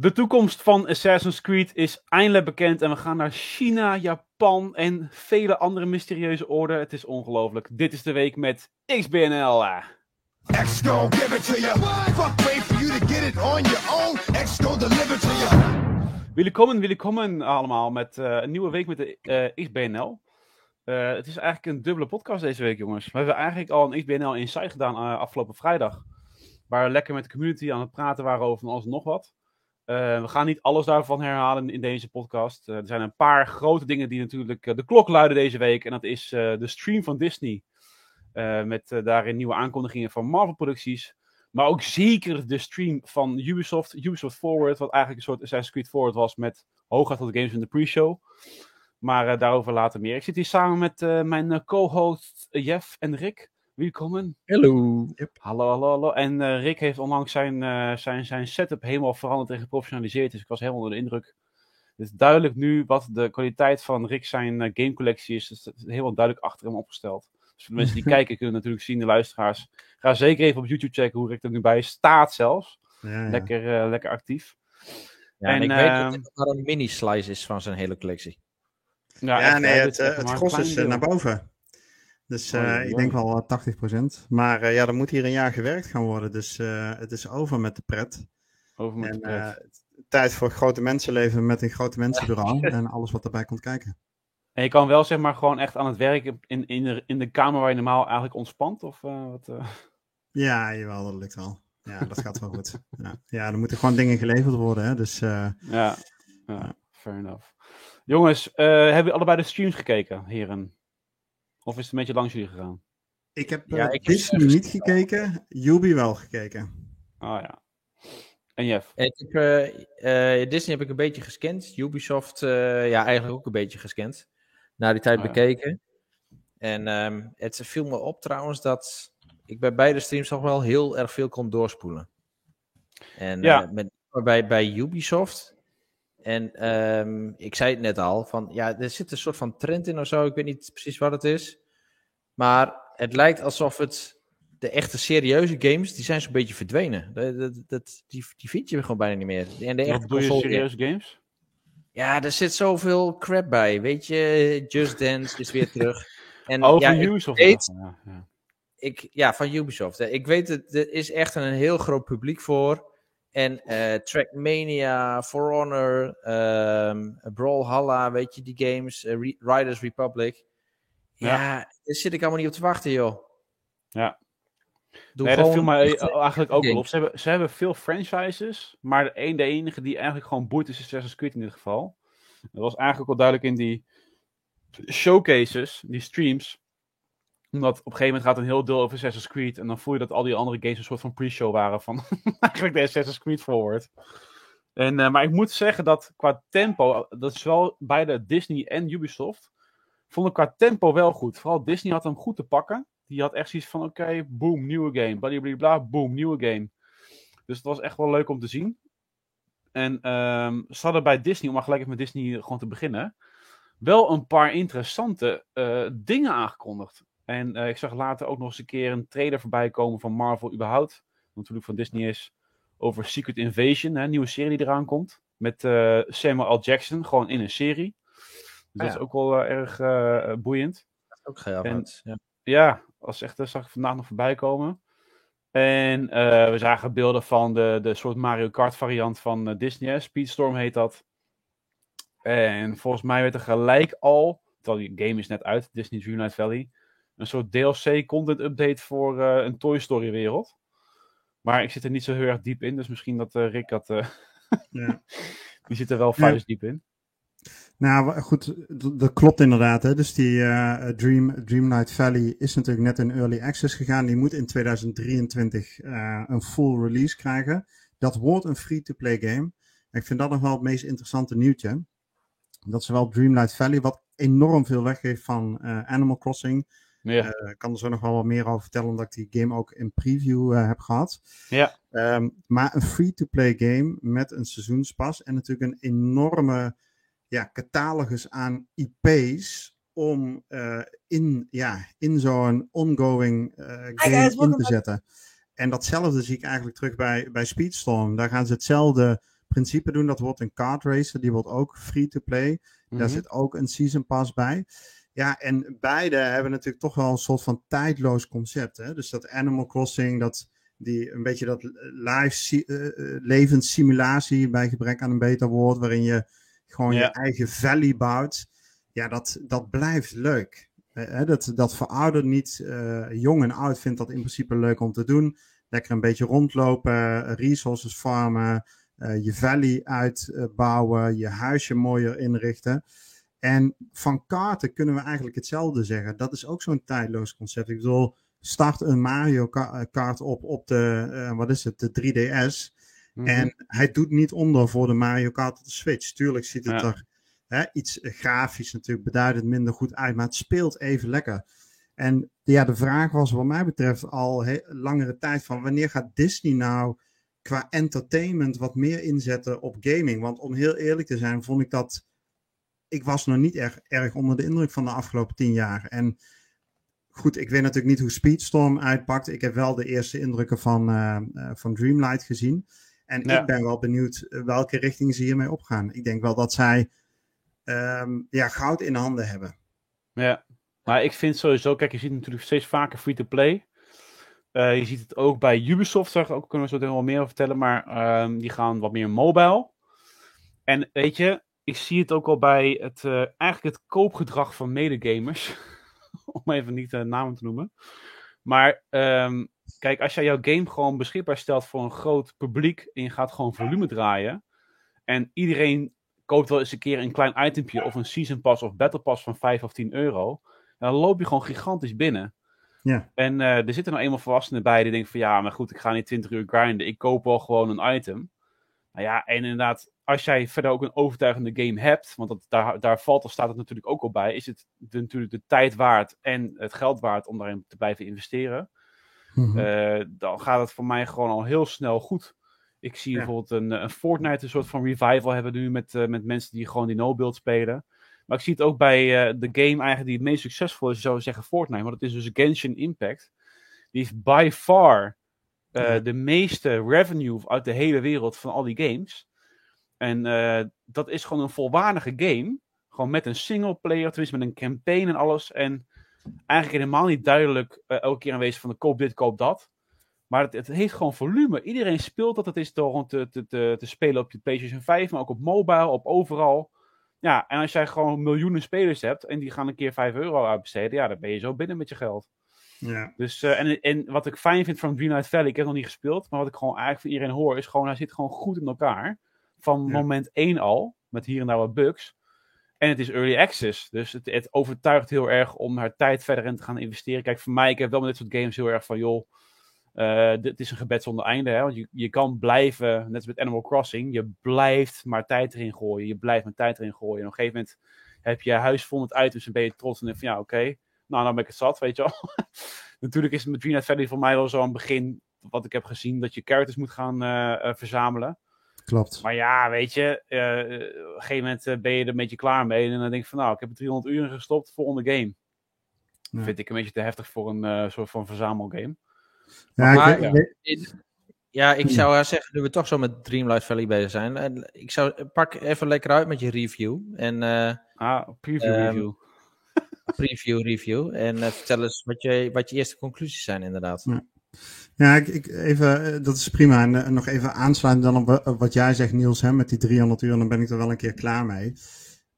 De toekomst van Assassin's Creed is eindelijk bekend en we gaan naar China, Japan en vele andere mysterieuze orde. Het is ongelooflijk. Dit is de week met XBNL. X gon' give it to you. Fuck wait for you to get it on your own. X gon' deliver to you. Welkom, welkom allemaal met uh, een nieuwe week met de uh, XBNL. Uh, het is eigenlijk een dubbele podcast deze week, jongens. We hebben eigenlijk al een XBNL Insight gedaan afgelopen vrijdag. Waar we lekker met de community aan het praten waren over alles en nog wat. Uh, we gaan niet alles daarvan herhalen in deze podcast. Uh, er zijn een paar grote dingen die natuurlijk uh, de klok luiden deze week. En dat is de stream van Disney. met daarin nieuwe aankondigingen van Marvel-producties. Maar ook zeker de stream van Ubisoft. Ubisoft Forward, wat eigenlijk een soort Assassin's Creed Forward was. Met hooguit wat games in de pre-show. Maar daarover later meer. Ik zit hier samen met mijn co-host Jeff en Rick. Welkom. Hallo. Yep. Hallo, hallo, hallo. En uh, Rick heeft onlangs zijn, uh, zijn, zijn setup helemaal veranderd en geprofessionaliseerd. Dus ik was helemaal onder de indruk. Het is duidelijk nu wat de kwaliteit van Rick zijn uh, gamecollectie is. Het is helemaal duidelijk achter hem opgesteld. Dus voor de mensen die kijken kunnen natuurlijk zien, de luisteraars. Ga zeker even op YouTube checken hoe Rick er nu bij staat zelfs. Ja, ja. Lekker, lekker actief. Ja, en, en ik weet dat het maar een mini-slice is van zijn hele collectie. Ja, ja nee, het, het, het gros is naar boven. Dus uh, oh, ik denk wel 80%. Maar uh, ja, er moet hier een jaar gewerkt gaan worden. Dus uh, het is over met de pret. Over met en, de pret. tijd voor grote mensenleven met een grote mensenbureau. en alles wat erbij komt kijken. En je kan wel zeg maar gewoon echt aan het werk in, in, de, in de kamer waar je normaal eigenlijk ontspant? Of, wat, Ja, jawel, dat lukt wel. Ja, dat gaat wel goed. Ja. ja, er moeten gewoon dingen geleverd worden. Hè? Dus, ja, ja, fair enough. Jongens, hebben jullie allebei de streams gekeken, heren? Of is het een beetje langs jullie gegaan? Ik heb ja, uh, ik Disney niet gekeken, Yubi wel gekeken. Oh ja. En Jeff? Ik heb, uh, Disney heb ik een beetje gescand. Ubisoft ja, eigenlijk ook een beetje gescand. Na die tijd oh, bekeken. Ja. En um, het viel me op trouwens dat ik bij beide streams nog wel heel erg veel kon doorspoelen. En ja. met, bij, bij Ubisoft en um, ik zei het net al, van ja, er zit een soort van trend in of zo. Ik weet niet precies wat het is. Maar het lijkt alsof het de echte serieuze games, die zijn zo'n beetje verdwenen. Dat, dat, die, die vind je gewoon bijna niet meer. En de echte je serieuze games? Ja, er zit zoveel crap bij. Weet je, Just Dance is weer terug. En, oh, ja, Ubisoft? Weet, ja, ja. Ik, ja, van Ubisoft. Ik weet het, er is echt een heel groot publiek voor. En uh, Trackmania, For Honor, um, Brawlhalla, weet je, die games, uh, Riders Republic. Ja, ja, daar zit ik allemaal niet op te wachten, joh. Ja. Doe nee, dat viel mij eigenlijk ook wel op. Ze hebben, ze hebben veel franchises, maar de, een, de enige die eigenlijk gewoon boeit is Assassin's Creed in dit geval. Dat was eigenlijk wel duidelijk in die showcases, die streams omdat op een gegeven moment gaat een heel deel over Assassin's Creed. En dan voel je dat al die andere games een soort van pre-show waren van eigenlijk de Assassin's Creed Forward. En, uh, maar ik moet zeggen dat qua tempo, dat is wel beide Disney en Ubisoft, vond ik qua tempo wel goed. Vooral Disney had hem goed te pakken. Die had echt zoiets van, oké, boom, nieuwe game. Blablabla, boom, nieuwe game. Dus het was echt wel leuk om te zien. En um, ze hadden bij Disney, om maar gelijk even met Disney gewoon te beginnen, wel een paar interessante uh, dingen aangekondigd. En uh, ik zag later ook nog eens een keer een trailer voorbij komen van Marvel überhaupt. Natuurlijk van Disney is. Over Secret Invasion, een nieuwe serie die eraan komt. Met uh, Samuel L. Jackson, gewoon in een serie. Dus dat is ook wel uh, erg boeiend. Dat is ook gaaf. Ja, ja als echt, zag ik vandaag nog voorbij komen. En we zagen beelden van de, de soort Mario Kart variant van Disney. Speedstorm heet dat. En volgens mij werd er gelijk al, terwijl die game is net uit, Disney Dreamlight Valley een soort DLC content update voor uh, een Toy Story wereld. Maar ik zit er niet zo heel erg diep in, dus misschien dat uh, Rick dat. Uh, ja. Die zit er wel vuist diep in. Nou goed, dat klopt inderdaad. Hè. Dus die Dream, Dreamlight Valley is natuurlijk net in early access gegaan. Die moet in 2023 een full release krijgen. Dat wordt een free-to-play game. ik vind dat nog wel het meest interessante nieuwtje. Dat zowel Dreamlight Valley, wat enorm veel weggeeft van Animal Crossing, ja. Uh, ik kan er zo nog wel wat meer over vertellen, omdat ik die game ook in preview uh, heb gehad. Ja. Um, maar een free-to-play game met een seizoenspas en natuurlijk een enorme ja, catalogus aan IP's om uh, in, ja, in zo'n ongoing game in te zetten. En datzelfde zie ik eigenlijk terug bij, bij Speedstorm. Daar gaan ze hetzelfde principe doen. Dat wordt een kart racer, die wordt ook free-to-play. Daar mhm. zit ook een season pass bij. Ja, en beide hebben natuurlijk toch wel een soort van tijdloos concept. Hè? Dus dat Animal Crossing, dat die een beetje dat live uh, levenssimulatie bij gebrek aan een beter woord, waarin je gewoon je eigen valley bouwt. Ja, dat, dat blijft leuk. Uh, dat, dat veroudert niet. Uh, jong en oud vindt dat in principe leuk om te doen. Lekker een beetje rondlopen, resources farmen, je valley uitbouwen, je huisje mooier inrichten. En van kaarten kunnen we eigenlijk hetzelfde zeggen. Dat is ook zo'n tijdloos concept. Ik bedoel, start een Mario kaart op op de, uh, wat is het, de 3DS. Mhm. En hij doet niet onder voor de Mario Kart op de Switch. Tuurlijk ziet het er hè, iets grafisch natuurlijk beduidend minder goed uit, maar het speelt even lekker. En ja, de vraag was wat mij betreft al langere tijd van wanneer gaat Disney nou qua entertainment wat meer inzetten op gaming? Want om heel eerlijk te zijn, vond ik dat ik was nog niet erg, erg onder de indruk van de afgelopen tien jaar. En goed, ik weet natuurlijk niet hoe Speedstorm uitpakt. Ik heb wel de eerste indrukken van, uh, van Dreamlight gezien. En ik ben wel benieuwd eh, welke richting ze hiermee opgaan. Ik denk wel dat zij um, ja, goud in handen hebben. Ja, maar ik vind sowieso, kijk, je ziet natuurlijk steeds vaker free-to-play. Uh, je ziet het ook bij Ubisoft, daar ook, kunnen we zo wel meer over vertellen, maar um, die gaan wat meer mobile. En weet je, ik zie het ook al bij het, uh, eigenlijk het koopgedrag van medegamers. om even niet de namen te noemen. Maar um, kijk, als jij jouw game gewoon beschikbaar stelt voor een groot publiek en je gaat gewoon volume draaien. En iedereen koopt wel eens een keer een klein itempje of een season pass of battle pass van 5 of 10 euro. Dan loop je gewoon gigantisch binnen. Ja. En uh, er zitten nou eenmaal volwassenen bij die denken van ja, maar goed, ik ga niet 20 uur grinden. Ik koop wel gewoon een item. Nou ja, en inderdaad, als jij verder ook een overtuigende game hebt, want dat, daar, daar valt of staat het natuurlijk ook al bij, is het de, natuurlijk de tijd waard en het geld waard om daarin te blijven investeren. Mhm. Eh, dan gaat het voor mij gewoon al heel snel goed. Ik zie bijvoorbeeld een, een Fortnite een soort van revival hebben nu met, uh, met mensen die gewoon die no-build spelen. Maar ik zie het ook bij uh, de game eigenlijk die het meest succesvol is, zou zeggen Fortnite. Maar dat is dus Genshin Impact. Die heeft by far de meeste revenue uit de hele wereld van al die games. En uh, dat is gewoon een volwaardige game. Gewoon met een single player, tenminste met een campaign en alles. En eigenlijk helemaal niet duidelijk uh, elke keer aanwezig van de koop dit, koop dat. Maar het, het, heeft gewoon volume. Iedereen speelt dat. Het is door gewoon te, te, te, te, spelen op je PlayStation 5, maar ook op mobile, op overal. Ja, en als jij gewoon miljoenen spelers hebt en die gaan een keer 5 euro uitbesteden, ja, dan ben je zo binnen met je geld. Ja. Dus, uh, en, en wat ik fijn vind van Green Light Valley, ik heb nog niet gespeeld, maar wat ik gewoon eigenlijk van iedereen hoor, is gewoon, hij zit gewoon goed in elkaar van moment 1 al, met hier en daar wat bugs. En het is early access, dus het, het, overtuigt heel erg om haar tijd verder in te gaan investeren. Kijk, voor mij, ik heb wel met dit soort games heel erg van, joh, uh, dit is een gebed zonder einde. Hè? Want je, je kan blijven, net als met Animal Crossing, je blijft maar tijd erin gooien. Je blijft maar tijd erin gooien. En op een gegeven moment heb je huis vol met items en ben je trots en denk van, ja, oké, nou, dan ben ik het zat, weet je wel. Natuurlijk is het met Dreamlight Valley voor mij wel zo een begin, wat ik heb gezien, dat je characters moet gaan uh, uh, verzamelen. Klopt. Maar ja, weet je, uh, op een gegeven moment eh, ben je er een beetje klaar mee. En dan denk ik van, nou, ik heb er 300 uur in gestopt, volgende game. Ja. Vind ik een beetje te heftig voor een uh, soort van verzamelgame. Ja, maar, ik, ja. ja, ik zou zeggen, nu we toch zo met Dreamlight Valley bezig zijn. Ik zou, pak even lekker uit met je review. En, ah, preview um, review. Preview review. En vertel eens wat je, wat je eerste conclusies zijn inderdaad. Ja. Ik, ik, even, eh, dat is prima. En, en nog even aansluiten dan op wat jij zegt, Niels, hè, met die 300 uur. Dan ben ik er wel een keer klaar mee.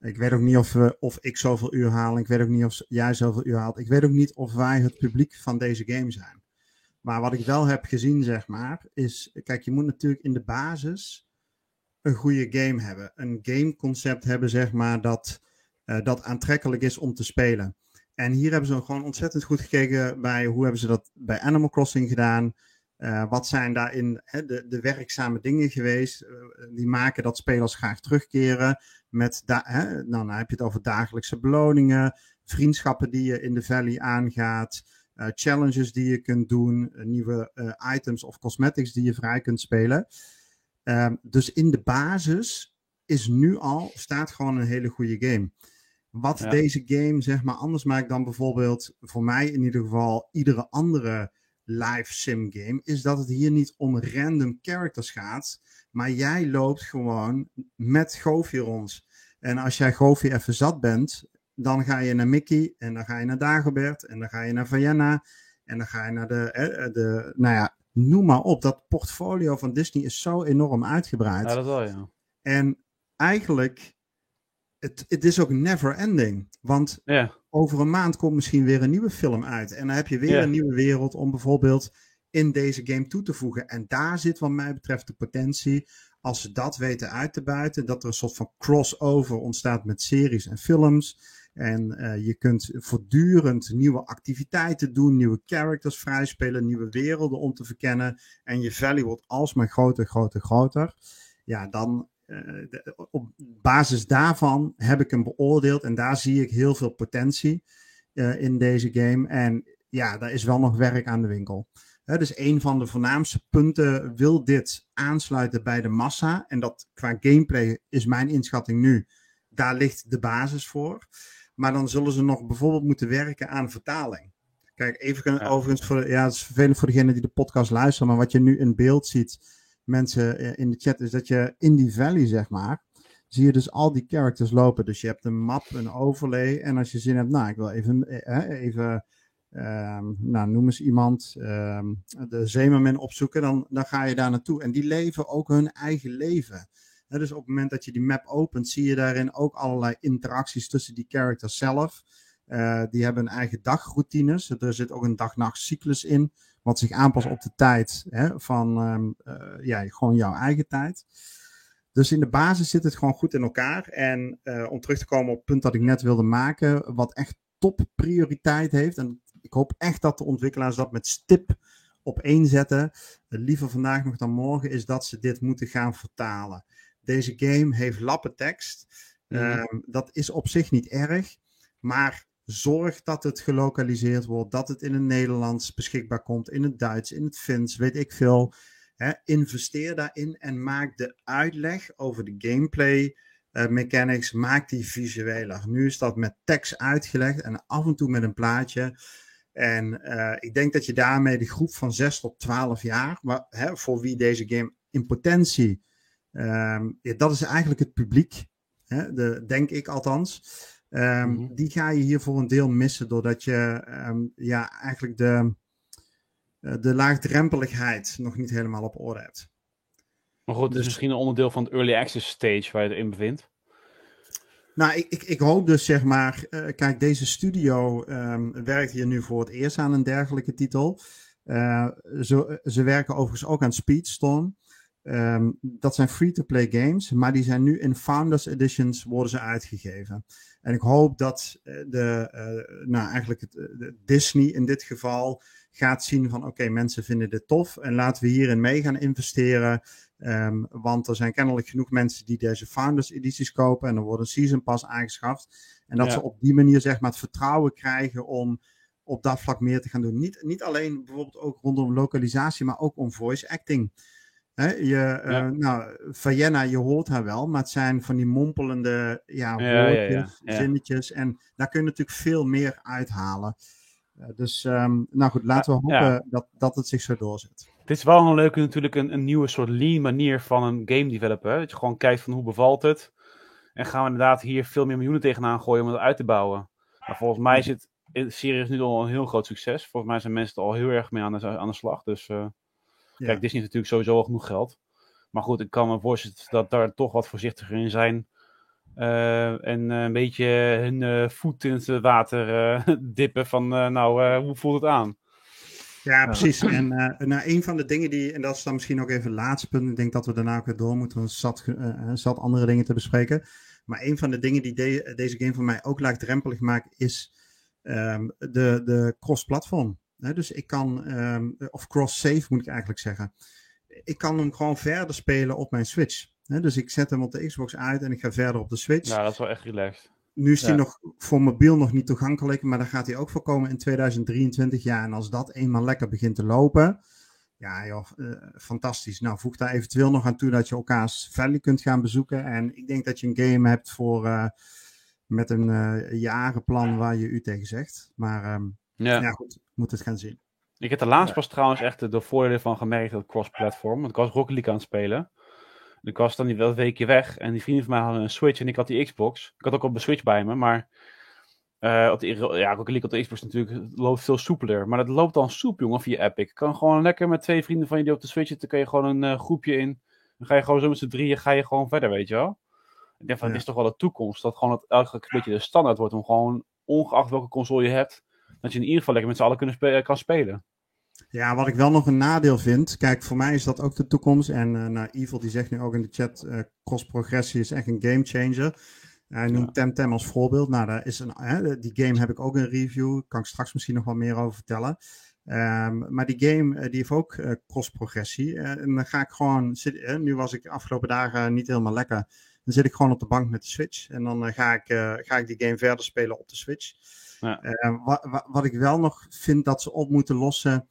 Ik weet ook niet of, of ik zoveel uur haal. Ik weet ook niet of jij zoveel uur haalt. Ik weet ook niet of wij het publiek van deze game zijn. Maar wat ik wel heb gezien, zeg maar, is... Kijk, je moet natuurlijk in de basis een goede game hebben. Een gameconcept hebben, zeg maar, dat, dat aantrekkelijk is om te spelen. En hier hebben ze gewoon ontzettend goed gekeken bij hoe hebben ze dat bij Animal Crossing gedaan. Uh, wat zijn daarin de, de werkzame dingen geweest uh, die maken dat spelers graag terugkeren. Met hè, nou, dan heb je het over dagelijkse beloningen, vriendschappen die je in de valley aangaat, challenges die je kunt doen, nieuwe items of cosmetics die je vrij kunt spelen. Ehm, dus in de basis is nu al, staat gewoon een hele goede game. Wat ja. deze game zeg maar anders maakt dan bijvoorbeeld voor mij in ieder geval iedere andere live sim game, is dat het hier niet om random characters gaat, maar jij loopt gewoon met Goofy rond. En als jij Goofy even zat bent, dan ga je naar Mickey en dan ga je naar Dagobert en dan ga je naar Vienna en dan ga je naar de, eh, de nou ja, noem maar op. Dat portfolio van Disney is zo enorm uitgebreid. Ja, dat wel, ja. En eigenlijk, het, het is ook never ending. Want ja. over een maand komt misschien weer een nieuwe film uit. En dan heb je weer een nieuwe wereld om bijvoorbeeld in deze game toe te voegen. En daar zit wat mij betreft de potentie, als ze dat weten uit te buiten, dat er een soort van crossover ontstaat met series en films. En uh, je kunt voortdurend nieuwe activiteiten doen, nieuwe characters vrijspelen, nieuwe werelden om te verkennen. En je value wordt alsmaar groter, groter, groter. Ja, dan uh, op basis daarvan heb ik hem beoordeeld. En daar zie ik heel veel potentie uh, in deze game. En ja, daar is wel nog werk aan de winkel. He, dus een van de voornaamste punten wil dit aansluiten bij de massa. En dat qua gameplay is mijn inschatting nu. Daar ligt de basis voor. Maar dan zullen ze nog bijvoorbeeld moeten werken aan vertaling. Kijk, even ja. overigens, voor, ja, het is vervelend voor degenen die de podcast luisteren, maar wat je nu in beeld ziet, mensen eh, in de chat, is dat je in die valley, zeg maar, zie je dus al die characters lopen. Dus je hebt een map, een overlay, en als je zin hebt, nou, ik wil even, eh, even um, nou, noem eens iemand, um, de Zemermin opzoeken, dan, dan ga je daar naartoe. En die leven ook hun eigen leven dus op het moment dat je die map opent, zie je daarin ook allerlei interacties tussen die characters zelf. Die hebben een eigen dagroutines. Er zit ook een dag-nacht in, wat zich aanpast op de tijd hè, van um, uh, ja, gewoon jouw eigen tijd. Dus in de basis zit het gewoon goed in elkaar. En uh, om terug te komen op het punt dat ik net wilde maken, wat echt top prioriteit heeft. En ik hoop echt dat de ontwikkelaars dat met stip op één zetten. liever vandaag nog dan morgen, is dat ze dit moeten gaan vertalen. Deze game heeft lappen tekst. Mm dat is op zich niet erg. Maar zorg dat het gelokaliseerd wordt. Dat het in het Nederlands beschikbaar komt. In het Duits, in het Fins, weet ik veel. investeer daarin en maak de uitleg over de gameplay uh, mechanics. Maak die visueler. Nu is dat met tekst uitgelegd en af en toe met een plaatje. En uh, ik denk dat je daarmee de groep van 6 tot 12 jaar, hè, voor wie deze game in potentie Um, ja, dat is eigenlijk het publiek, hè, de, denk ik althans. Um, mm -hmm. Die ga je hier voor een deel missen, doordat je um, ja, eigenlijk de, uh, de laagdrempeligheid nog niet helemaal op orde hebt. Maar goed, het is dus, misschien een onderdeel van het early access stage waar je erin bevindt. Nou, ik, ik, ik, hoop dus zeg maar, uh, kijk, deze studio um, werkt hier nu voor het eerst aan een dergelijke titel. Uh, zo, ze werken overigens ook aan Speedstorm. Um, dat zijn free-to-play games, maar die zijn nu in Founders Editions worden ze uitgegeven. En ik hoop dat eh, de, uh, nou eigenlijk het, de Disney in dit geval gaat zien van oké, okay, mensen vinden dit tof en laten we hierin mee gaan investeren. Um, want er zijn kennelijk genoeg mensen die deze Founders edities kopen en er wordt een Season Pass aangeschaft. En dat ja. ze op die manier zeg maar het vertrouwen krijgen om op dat vlak meer te gaan doen. Niet, niet alleen bijvoorbeeld ook rondom lokalisatie, maar ook om voice acting. Hè, je, ja. uh, nou, Vienna, je hoort haar wel, maar het zijn van die mompelende ja, woordjes, ja, zinnetjes. En daar kun je natuurlijk veel meer uithalen. Uh, dus um, nou goed, laten we hopen dat, dat het zich zo doorzet. Dit is wel een leuke, natuurlijk een, een nieuwe soort lean manier van een game developer. Dat je gewoon kijkt van hoe bevalt het. En gaan we inderdaad hier veel meer miljoenen tegenaan gooien om het uit te bouwen. Maar volgens mij is het serieus nu al een heel groot succes. Volgens mij zijn mensen er al heel erg mee aan de, aan de slag. Dus uh, ja. Kijk, Disney heeft natuurlijk sowieso al genoeg geld. Maar goed, ik kan me voorstellen dat daar toch wat voorzichtiger in zijn. Uh, en uh, een beetje hun uh, voet in het water dippen van, nou, hoe voelt het aan? Ja, precies. En nou, een van de dingen die, en dat is dan misschien ook even het laatste punt, ik denk dat we daarna ook weer door moeten, want er zat, zat andere dingen te bespreken. Maar een van de dingen die de, deze game voor mij ook laagdrempelig maakt, is um, de, de cross-platform dus ik kan, um, of cross-save moet ik eigenlijk zeggen. Ik kan hem gewoon verder spelen op mijn Switch. dus ik zet hem op de Xbox uit en ik ga verder op de Switch. Ja, dat is wel echt relaxed. Nu is ja. hij nog voor mobiel nog niet toegankelijk, maar daar gaat hij ook voor komen in 2023. Ja, en als dat eenmaal lekker begint te lopen, ja joh, uh, fantastisch. Nou, voeg daar eventueel nog aan toe dat je elkaars valley kunt gaan bezoeken. En ik denk dat je een game hebt voor, uh, met een uh, jarenplan waar je u tegen zegt. Maar um, ja. ja, goed, moet het gaan zien. Ik heb er laatst pas trouwens echt de voordelen van gemerkt, dat cross-platform. Want ik was Rocket League aan het spelen. Ik was dan niet wel een weekje weg. En die vrienden van mij hadden een Switch en ik had die Xbox. Ik had ook op de Switch bij me, maar... Uh, op de, ja, Rocket League op de Xbox natuurlijk loopt veel soepeler. Maar dat loopt dan soep, jongen, via Epic. Kan gewoon lekker met twee vrienden van je die op de Switch zitten, kun je gewoon een uh, groepje in. Dan ga je gewoon zo met z'n drieën, ga je gewoon verder, weet je wel. Ik denk van, ja. het is toch wel de toekomst. Dat gewoon het eigenlijk een beetje de standaard wordt om gewoon, ongeacht welke console je hebt, dat je in ieder geval lekker met z'n allen kunnen spe kan spelen. Ja, wat ik wel nog een nadeel vind. Kijk, voor mij is dat ook de toekomst. En uh, nou, Evil die zegt nu ook in de chat: uh, cross-progressie is echt een game changer. Hij noemt ja. Temtem als voorbeeld. Nou, daar is een, hè, die game heb ik ook een review. Daar kan ik straks misschien nog wat meer over vertellen. Um, maar die game uh, die heeft ook uh, cross-progressie. Uh, en dan ga ik gewoon zitten. nu was ik de afgelopen dagen niet helemaal lekker. Dan zit ik gewoon op de bank met de Switch. En dan ga, ik, ga ik die game verder spelen op de Switch. Ja. Wat, wat, ik wel nog vind dat ze op moeten lossen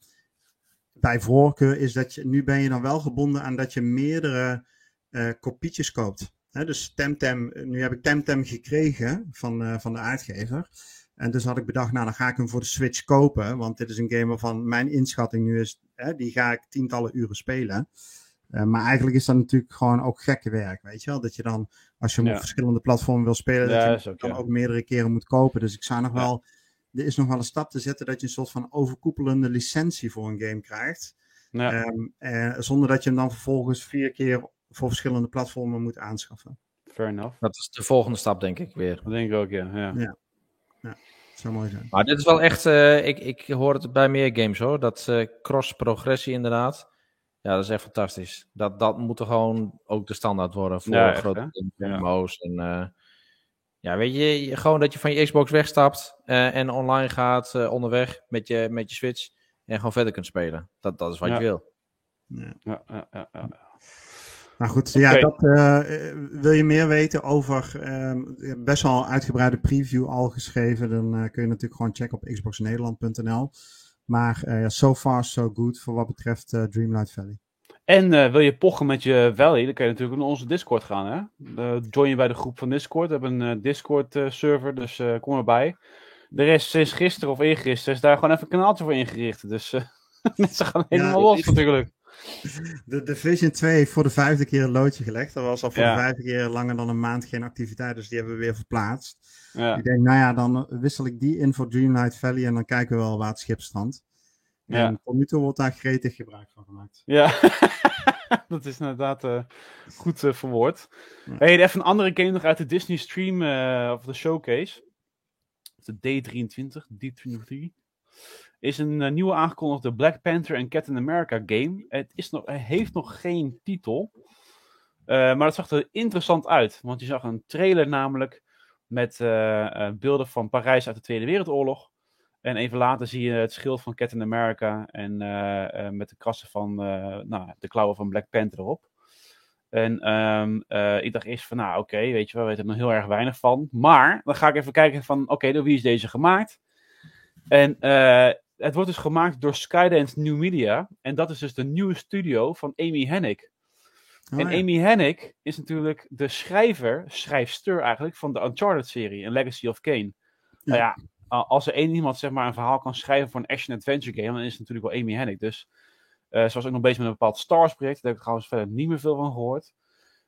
bij voorkeur is dat je, nu ben je dan wel gebonden aan dat je meerdere uh, kopietjes koopt. He, dus Temtem, nu heb ik Temtem gekregen van, uh, van de uitgever. En dus had ik bedacht, nou dan ga ik hem voor de Switch kopen. Want dit is een game waarvan mijn inschatting nu is, hè, die ga ik tientallen uren spelen. Maar eigenlijk is dat natuurlijk gewoon ook gekke werk, weet je wel. Dat je dan, als je hem ja. op verschillende platformen wil spelen, ja, dat je hem ook, dan ja. ook meerdere keren moet kopen. Dus ik zou nog wel er is nog wel een stap te zetten dat je een soort van overkoepelende licentie voor een game krijgt. Ja. Um, eh, zonder dat je hem dan vervolgens vier keer voor verschillende platformen moet aanschaffen. Fair enough. Dat is de volgende stap, denk ik weer. Dat denk ik ook, ja. Ja, ja. ja zou mooi zijn. Maar dit is wel echt, uh, ik, ik hoor het bij meer games hoor, dat uh, cross-progressie inderdaad. Ja, dat is echt fantastisch. Dat, dat moet er gewoon ook de standaard worden voor ja, grote MMO's. En, uh, ja, weet je, gewoon dat je van je Xbox wegstapt uh, en online gaat uh, onderweg met je, met je Switch en gewoon verder kunt spelen. Dat, dat is wat ja. je wil. Ja, ja, ja. ja, ja. Nou goed, okay. ja, dat, uh, wil je meer weten over ehm, best wel een uitgebreide preview al geschreven, dan kun je natuurlijk gewoon checken op xboxnederland.nl. Maar ja, so far so good voor wat betreft Dreamlight Valley. En uh, wil je pochen met je Valley, dan kun je natuurlijk naar onze Discord gaan. Hè? Join je bij de groep van Discord. We hebben een Discord-server, dus kom erbij. Er is sinds gisteren of eergisteren is daar gewoon even een kanaaltje voor ingericht. Dus mensen gaan helemaal ja, los natuurlijk. De Division 2 heeft voor de vijfde keer een loodje gelegd. Dat was al voor ja. de vijfde keer langer dan een maand geen activiteit, dus die hebben we weer verplaatst. Ja. Ik denk, nou ja, dan wissel ik die in voor Dreamlight Valley en dan kijken we wel waar het schip strandt. Ja. En tot nu toe wordt daar gretig gebruik van gemaakt. Ja, dat is inderdaad uh, goed uh, verwoord. Ja. Hey, even een andere game nog uit de Disney Stream uh, of de Showcase. De D23, D23. Is een nieuwe aangekondigde Black Panther en Captain America game. Het, is nog, het heeft nog geen titel. maar het zag er interessant uit. Want je zag een trailer namelijk met beelden van Parijs uit de Tweede Wereldoorlog. En even later zie je het schild van Captain America en uh, met de krassen van nou, de klauwen van Black Panther erop. En um, ik dacht eerst van, nou oké, weet je wel, we weten er nog heel erg weinig van. Maar dan ga ik even kijken van, oké, door wie is deze gemaakt? En het wordt dus gemaakt door Skydance New Media. En dat is dus de nieuwe studio van Amy Hennig. Oh, en ja. Amy Hennig is natuurlijk de schrijver, schrijfster eigenlijk, van de Uncharted-serie, en Legacy of Kane. Ja. Nou ja, als er één iemand zeg maar, een verhaal kan schrijven voor een action-adventure game, dan is het natuurlijk wel Amy Hennig. Dus uh, ze was ook nog bezig met een bepaald Stars-project. Daar heb ik trouwens verder niet meer veel van gehoord.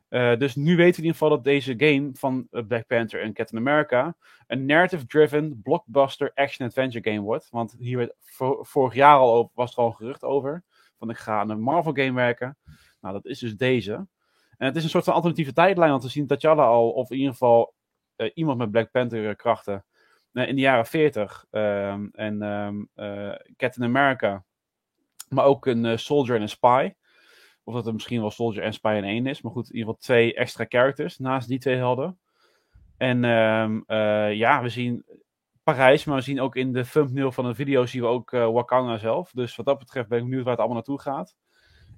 Uh, dus nu weten we in ieder geval dat deze game van Black Panther en Captain America een narrative-driven blockbuster action-adventure game wordt. Want hier werd vor vorig jaar al over, was er al een gerucht over. Van ik ga aan een Marvel-game werken. Nou, dat is dus deze. En het is een soort van alternatieve tijdlijn om te zien T'Challa al, of in ieder geval uh, iemand met Black Panther krachten, in de jaren 40. Um, en um, uh, Captain America. Maar ook een Soldier en een Spy. Of dat het misschien wel Soldier en Spy in één is. Maar goed, in ieder geval twee extra characters naast die twee helden. En uh, ja, we zien Parijs, maar we zien ook in de thumbnail van de video zien we ook Wakanda zelf. Dus wat dat betreft ben ik benieuwd waar het allemaal naartoe gaat.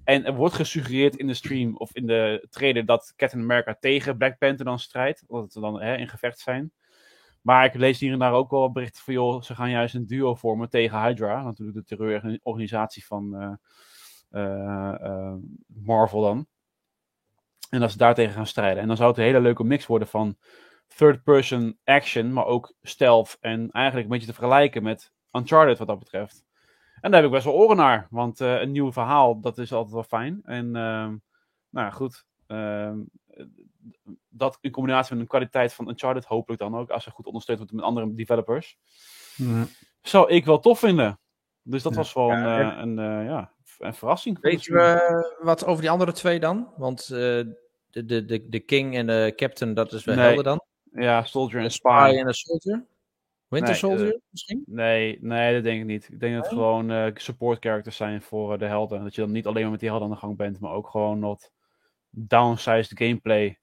En er wordt gesuggereerd in de stream of in de trailer dat Captain America tegen Black Panther dan strijdt. Dat ze dan hè, in gevecht zijn. Maar ik lees hier en daar ook wel berichten van, joh, ze gaan juist een duo vormen tegen Hydra. Natuurlijk de terreurorganisatie van uh, uh, uh, Marvel dan. En dat ze daartegen gaan strijden. En dan zou het een hele leuke mix worden van third-person action, maar ook stealth. En eigenlijk een beetje te vergelijken met Uncharted wat dat betreft. En daar heb ik best wel oren naar. Want een nieuw verhaal, dat is altijd wel fijn. En ehm, nou ja, goed. Ehm, dat in combinatie met de kwaliteit van Uncharted, hopelijk dan ook, als ze goed ondersteund wordt met andere developers, ja. zou ik wel tof vinden. Dus dat was wel een, een, een, ja, een verrassing. Weet je wat over die andere twee dan? Want de, de, de, de King en de Captain, dat is wel nee. helder dan. Ja, Soldier en Spy. Spy en de Soldier. Winter nee, Soldier uh, misschien? Nee, nee, dat denk ik niet. Ik denk dat het gewoon uh, support characters zijn voor uh, de helden. Dat je dan niet alleen maar met die helden aan de gang bent, maar ook gewoon wat downsized gameplay.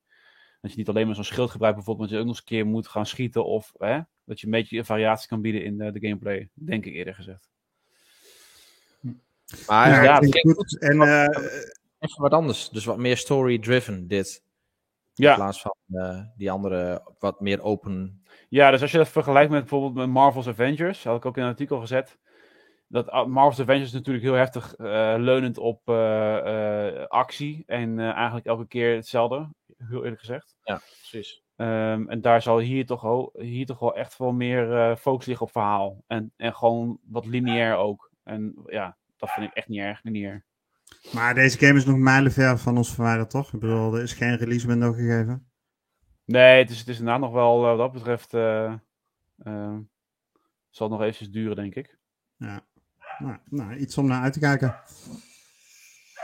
Dat je niet alleen maar zo'n schild gebruikt, bijvoorbeeld, dat je ook nog eens een keer moet gaan schieten. Of hè, dat je een beetje variatie kan bieden in de, de gameplay. Denk ik eerder gezegd. Maar ja, ja het goed. En, even wat anders. Dus wat meer story-driven, dit. Ja. In plaats van uh, die andere wat meer open. Ja, dus als je dat vergelijkt met bijvoorbeeld met Marvel's Avengers, had ik ook in een artikel gezet. Dat Marvel's Avengers is natuurlijk heel heftig uh, leunend op uh, actie. En eigenlijk elke keer hetzelfde, heel eerlijk gezegd. Ja, precies. Um, en daar zal hier toch, hier toch wel echt wel meer focus liggen op verhaal. En, en gewoon wat lineair ook. En ja, dat vind ik echt niet erg lineair. Maar deze game is nog mijlenver van ons verwijderd, toch? Ik bedoel, er is geen release window gegeven. Nee, het is, het is inderdaad nog wel, wat dat betreft, uh, uh, zal het nog eventjes duren, denk ik. Ja, nou, nou iets om naar uit te kijken.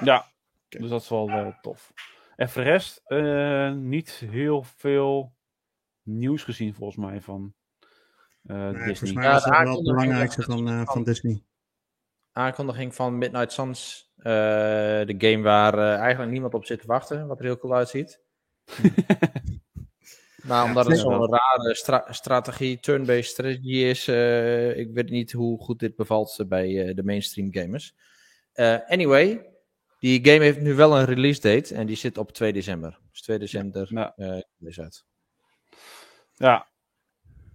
Ja, dus dat is wel uh, tof. En voor de rest, niet heel veel nieuws gezien volgens mij van nee, Disney. Volgens mij is dat wel het belangrijkste van, van Disney aankondiging van Midnight Suns. Uh, de game waar uh, eigenlijk niemand op zit te wachten, wat er heel cool uitziet. maar omdat het zo'n rare stra strategie, turn-based strategie is, uh, ik weet niet hoe goed dit bevalt bij de mainstream gamers. anyway, die game heeft nu wel een release date en die zit op 2 december. Dus 2 december ja. is uit. Ja,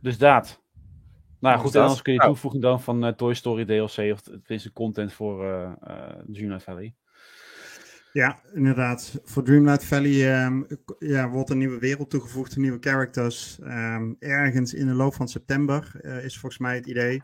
dus dat. Nou goed, en anders kun je oh. toevoeging dan van Toy Story DLC of tenminste content voor uh, Dreamlight Valley. Ja, inderdaad. Voor Dreamlight Valley um, ja, wordt een nieuwe wereld toegevoegd, nieuwe characters. Um, ergens in de loop van september is volgens mij het idee.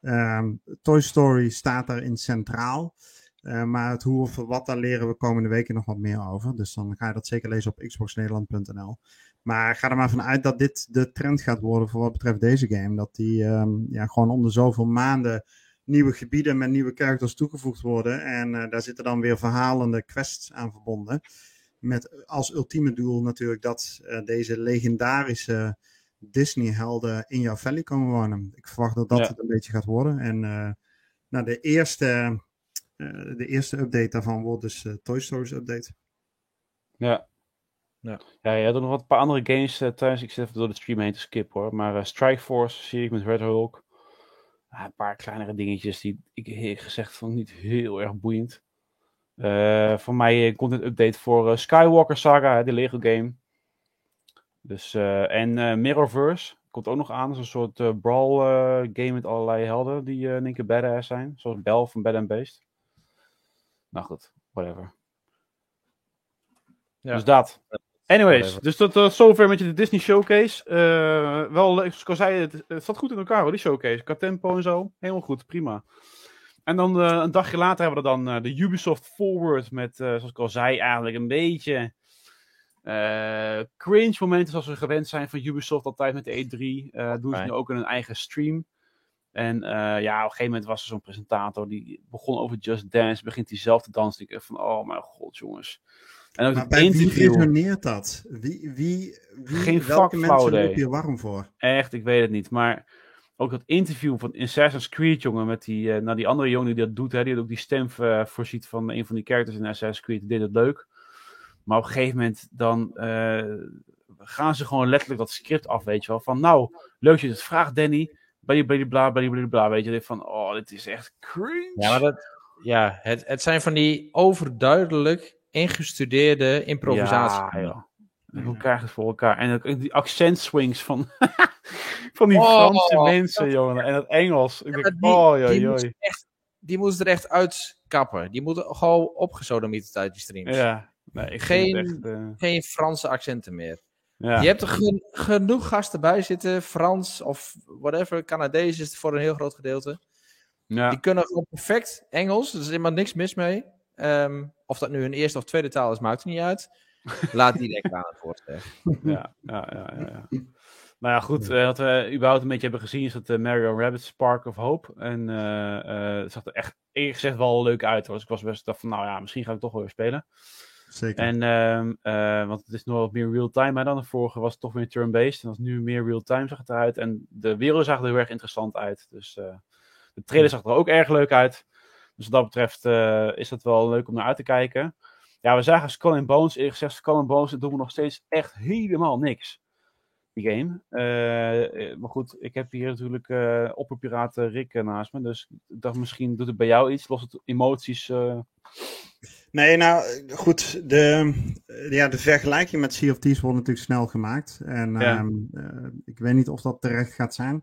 Um, Toy Story staat daarin centraal. Uh, maar het hoe of wat, daar leren we komende weken nog wat meer over. Dus dan ga je dat zeker lezen op xboxnederland.nl. Maar ga er maar vanuit dat dit de trend gaat worden voor wat betreft deze game. Dat die ja, gewoon om de zoveel maanden nieuwe gebieden met nieuwe characters toegevoegd worden. En uh, daar zitten dan weer verhalende quests aan verbonden. Met als ultieme doel natuurlijk dat uh, deze legendarische Disney-helden in jouw valley komen wonen. Ik verwacht dat dat ja. het een beetje gaat worden. En uh, nou, de, eerste, de eerste update daarvan wordt dus Toy Story's update. Ja, ja. ja, je had nog wat een paar andere games uh, thuis. Ik zit even door de stream heen te skippen hoor. Maar uh, Strike Force zie ik met Red Hulk. Uh, een paar kleinere dingetjes die ik gezegd vond niet heel erg boeiend. voor mij een content update voor Skywalker Saga, de Lego game. Dus, en Mirrorverse komt ook nog aan. Dat is een soort brawl game met allerlei helden die in één keer badass zijn. Zoals Bell van Bad and Beast. Nou goed, whatever. Ja. Dus dat. Anyways, dus dat uh, zover met je de Disney Showcase. Uh, wel, zoals ik al zei, het, het zat goed in elkaar hoor, die showcase. Qua tempo en zo. Helemaal goed, prima. En dan uh, een dagje later hebben we dan de Ubisoft Forward met, zoals ik al zei, eigenlijk een beetje cringe momenten zoals we gewend zijn van Ubisoft altijd met de E3. doen ze nu ook in een eigen stream. En ja, op een gegeven moment was er zo'n presentator die begon over Just Dance. Begint hij zelf te dansen. Ik van, oh mijn god jongens. En ook maar bij interview... wie resoneert dat? Wie, wie, wie Geen welke mensen loop je warm voor? Echt, ik weet het niet. Maar ook dat interview van Assassin's Creed, jongen, met die, uh, nou, die andere jongen die dat doet, hè, die ook die stem uh, voorziet van een van die characters in Assassin's Creed, die deed het leuk. Maar op een gegeven moment dan uh, gaan ze gewoon letterlijk dat script af, weet je wel. Van nou, leuk dat je het vraagt, Danny. Bla, bla, bla, weet je. Van, oh, dit is echt cringe. Ja, maar dat, ja het, het zijn van die overduidelijk ingestudeerde improvisatie. Ja, Hoe krijg je het voor elkaar? En ook die accent swings van, van die oh, Franse mensen, jongen. En het Engels. Ik denk, die, oh, joi, die, moest echt, die moest er echt uitkappen. Die moeten gewoon opgesodemieterd uit die streams. Ja, nee, geen, echt, uh... geen Franse accenten meer. Ja. Je hebt er gen genoeg gasten bij zitten, Frans of whatever, Canadees is het voor een heel groot gedeelte. Ja. Die kunnen gewoon perfect Engels. Er is helemaal niks mis mee. Ehm, of dat nu een eerste of tweede taal is, maakt het niet uit. Laat die lekker aan het woord Ja, ja, ja, ja. ja. Nou ja, goed. Uh, wat we überhaupt een beetje hebben gezien is dat uh, Mario Rabbit Spark of Hope. En uh, het zag er echt eerlijk gezegd wel leuk uit. Hoor. Dus ik was best dacht van, nou ja, misschien ga ik toch wel weer spelen. Zeker. En, uh, want het is nog wat meer real-time dan. De vorige was toch meer turn-based. En was nu meer real-time zag het eruit. En de wereld zag er heel erg interessant uit. Dus de trailer zag er ook erg leuk uit. Dus wat dat betreft is dat wel leuk om naar uit te kijken. Ja, we zagen Skull and Bones. Eerlijk gezegd, Skull and Bones doen we nog steeds echt helemaal niks die game. Uh, maar goed, ik heb hier natuurlijk uh, opperpiraat Rick naast me. Dus ik dacht misschien doet het bij jou iets. Lost het emoties... Uh... Nee, nou goed. De, ja, de vergelijking met Sea of Thieves wordt natuurlijk snel gemaakt. En ja. um, ik weet niet of dat terecht gaat zijn.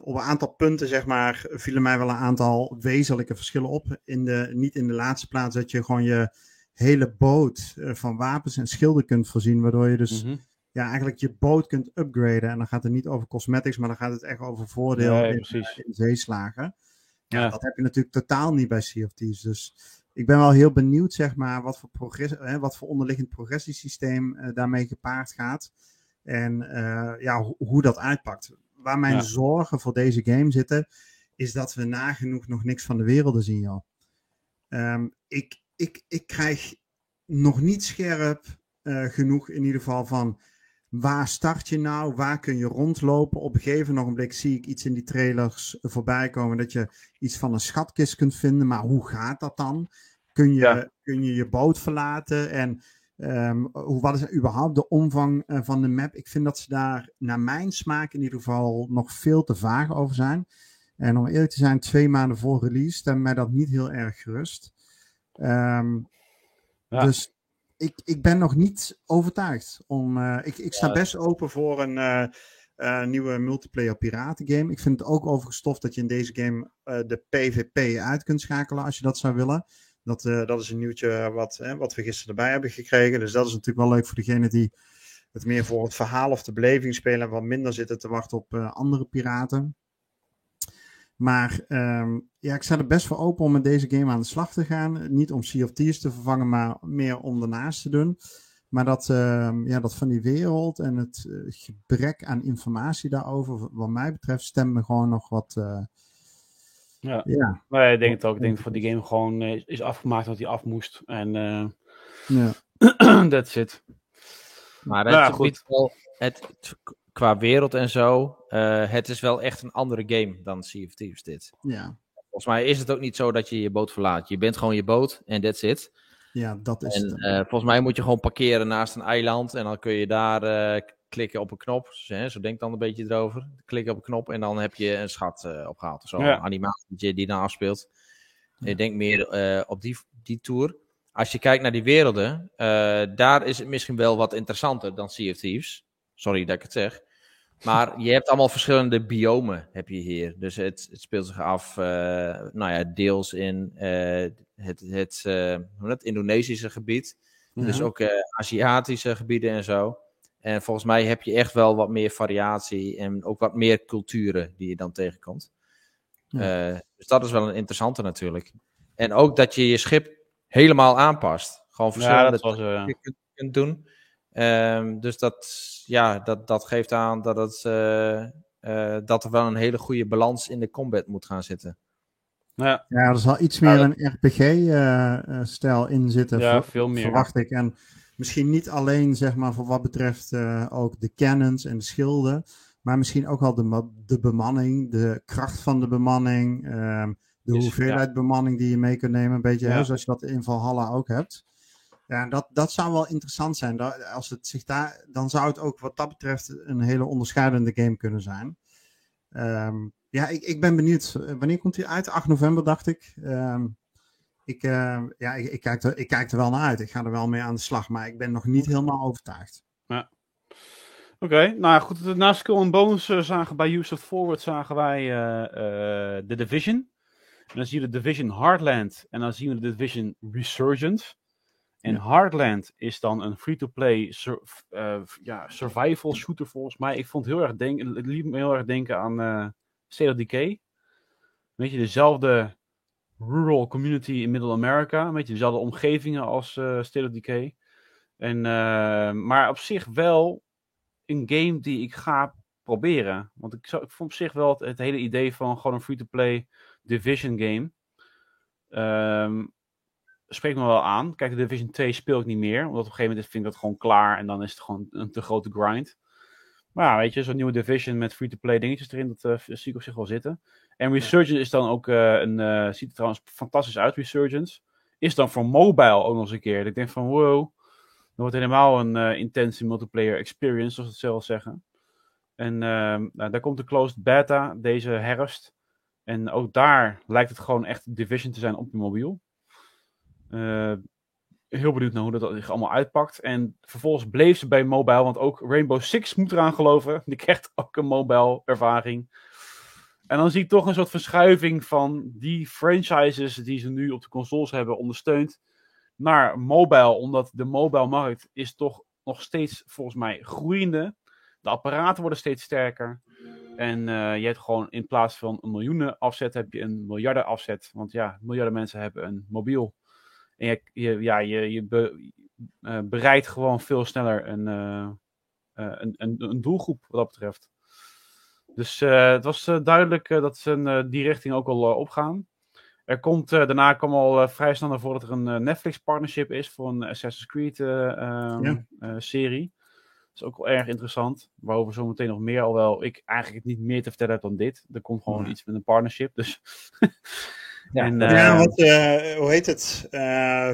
Op een aantal punten, zeg maar, vielen mij wel een aantal wezenlijke verschillen op. In de, niet in de laatste plaats dat je gewoon je hele boot van wapens en schilden kunt voorzien. Waardoor je dus... Mm -hmm ja, eigenlijk je boot kunt upgraden. En dan gaat het niet over cosmetics, maar dan gaat het echt over voordeel in, in, zeeslagen. Ja, ja, dat heb je natuurlijk totaal niet bij Sea of Thieves. Dus ik ben wel heel benieuwd, zeg maar, wat voor, progress, hè, wat voor onderliggend progressiesysteem uh, daarmee gepaard gaat. En uh, ja, ho hoe dat uitpakt. Waar mijn ja. zorgen voor deze game zitten, is dat we nagenoeg nog niks van de werelden zien, joh. Um, ik, ik, ik krijg nog niet scherp genoeg in ieder geval van waar start je nou? Waar kun je rondlopen? Op een gegeven ogenblik zie ik iets in die trailers voorbij komen dat je iets van een schatkist kunt vinden. Maar hoe gaat dat dan? Kun je ja. kun je, je boot verlaten? En um, hoe, wat is überhaupt de omvang uh, van de map? Ik vind dat ze daar, naar mijn smaak in ieder geval, nog veel te vaag over zijn. En om eerlijk te zijn, twee maanden voor release stemt mij dat niet heel erg gerust. Um, ja. Dus ik, ik ben nog niet overtuigd. Om, uh, ik, ik sta ja, best open voor een uh, uh, nieuwe multiplayer piraten game. Ik vind het ook overgestoft dat je in deze game de PvP uit kunt schakelen als je dat zou willen. Dat, dat is een nieuwtje wat, wat we gisteren erbij hebben gekregen. Dus dat is natuurlijk wel leuk voor degene die het meer voor het verhaal of de beleving spelen. En wat minder zitten te wachten op andere piraten. Maar um, ja, ik sta er best voor open om met deze game aan de slag te gaan. Niet om Sea of Thieves te vervangen, maar meer om ernaast te doen. Maar dat, uh, ja, dat van die wereld en het gebrek aan informatie daarover, wat mij betreft, stemt me gewoon nog wat. Ja. ja. Maar ik denk het ook. Ik denk dat voor die game gewoon uh, is afgemaakt dat hij af moest. En ja. that's it. Maar het ja, goed. Wel, het, qua wereld en zo, uh, het is wel echt een andere game dan Sea of Thieves dit. Ja. Volgens mij is het ook niet zo dat je je boot verlaat. Je bent gewoon je boot en that's it. Ja, dat is en, het. Uh, volgens mij moet je gewoon parkeren naast een eiland en dan kun je daar uh, klikken op een knop. Zo, hè, zo denk dan een beetje erover. Klikken op een knop en dan heb je een schat opgehaald. Zo ja. een animatie die dan afspeelt. Ja. Ik denk meer op die, die tour. Als je kijkt naar die werelden, daar is het misschien wel wat interessanter dan Sea of Thieves. Sorry dat ik het zeg. Maar je hebt allemaal verschillende biomen heb je hier. Dus het, het speelt zich af, uh, nou ja, deels in uh, het, het, uh, het Indonesische gebied. Ja. Dus ook Aziatische gebieden en zo. En volgens mij heb je echt wel wat meer variatie en ook wat meer culturen die je dan tegenkomt. Ja. dus dat is wel een interessante natuurlijk. En ook dat je je schip helemaal aanpast. Gewoon verschillende ja, was, kunt, kunt doen. Um, dus dat, ja, dat, dat geeft aan dat, het, uh, uh, dat er wel een hele goede balans in de combat moet gaan zitten. Ja, ja er zal iets meer een RPG-stijl uh, in zitten, ja, ver, veel meer. verwacht ik. En misschien niet alleen zeg maar, voor wat betreft ook de cannons en de schilden, maar misschien ook wel de, de bemanning, de kracht van de bemanning, ehm, de dus, hoeveelheid ja. bemanning die je mee kunt nemen. Een beetje ja. hè, zoals je dat in Valhalla ook hebt. Ja, dat, dat zou wel interessant zijn. als het zich daar, dan zou het ook wat dat betreft een hele onderscheidende game kunnen zijn. Um, ja, ik, ik ben benieuwd. Wanneer komt hij uit? 8 november, dacht ik. Um, ik, uh, ja, ik, ik, kijk er, ik kijk er wel naar uit. Ik ga er wel mee aan de slag, maar ik ben nog niet helemaal overtuigd. Ja. Oké, okay, nou goed. Na Skill and Bones uh, zagen bij Ubisoft Forward zagen wij uh, The Division. En dan zien we de Division Heartland en dan zien we de Division Resurgence. En ja. Heartland is dan een free-to-play sur ja, survival shooter volgens mij. Ik vond heel erg denk, het liet me heel erg denken aan uh, State of Decay. weet je, dezelfde rural community in Middle America. Een beetje dezelfde omgevingen als uh, of Decay. En, maar op zich wel een game die ik ga proberen. Want ik, ik vond op zich wel het, hele idee van gewoon een free-to-play Division game. Um, spreekt me wel aan. Kijk, Division 2 speel ik niet meer. Omdat op een gegeven moment vind ik dat gewoon klaar. En dan is het gewoon een te grote grind. Maar ja, weet je, zo'n nieuwe Division met free-to-play dingetjes erin. Dat uh, zie ik op zich wel zitten. En Resurgence is dan ook uh, een... Uh, ziet er trouwens fantastisch uit, Resurgence. Is dan voor mobile ook nog eens een keer. Ik denk van, wow. Dat wordt helemaal een intense multiplayer experience, zoals ze het zelf zeggen. En uh, nou, daar komt de closed beta deze herfst. En ook daar lijkt het gewoon echt Division te zijn op je mobiel. Uh, heel benieuwd naar hoe dat zich allemaal uitpakt. En vervolgens bleef ze bij mobile, want ook Rainbow Six moet eraan geloven. Die krijgt ook een mobile ervaring. En dan zie ik toch een soort verschuiving van die franchises die ze nu op de consoles hebben ondersteund naar mobile. Omdat de mobile markt is toch nog steeds volgens mij groeiende. De apparaten worden steeds sterker. En uh, je hebt gewoon in plaats van een miljoenen afzet, heb je een miljarden afzet. Want ja, miljarden mensen hebben een mobiel. En je, je ja, je, je be, uh, bereidt gewoon veel sneller een, uh, een, een, een, doelgroep wat dat betreft. Dus het was duidelijk dat ze die richting ook al opgaan. Er komt, daarna kwam al vrij snel naar voren dat er een Netflix partnership is voor een Assassin's Creed um, ja. serie is ook wel erg interessant. Waarover zometeen nog meer, alhoewel ik eigenlijk niet meer te vertellen heb dan dit. Er komt gewoon iets met een partnership. Dus. ja, en, uh, ja wat, uh, hoe heet het? Uh,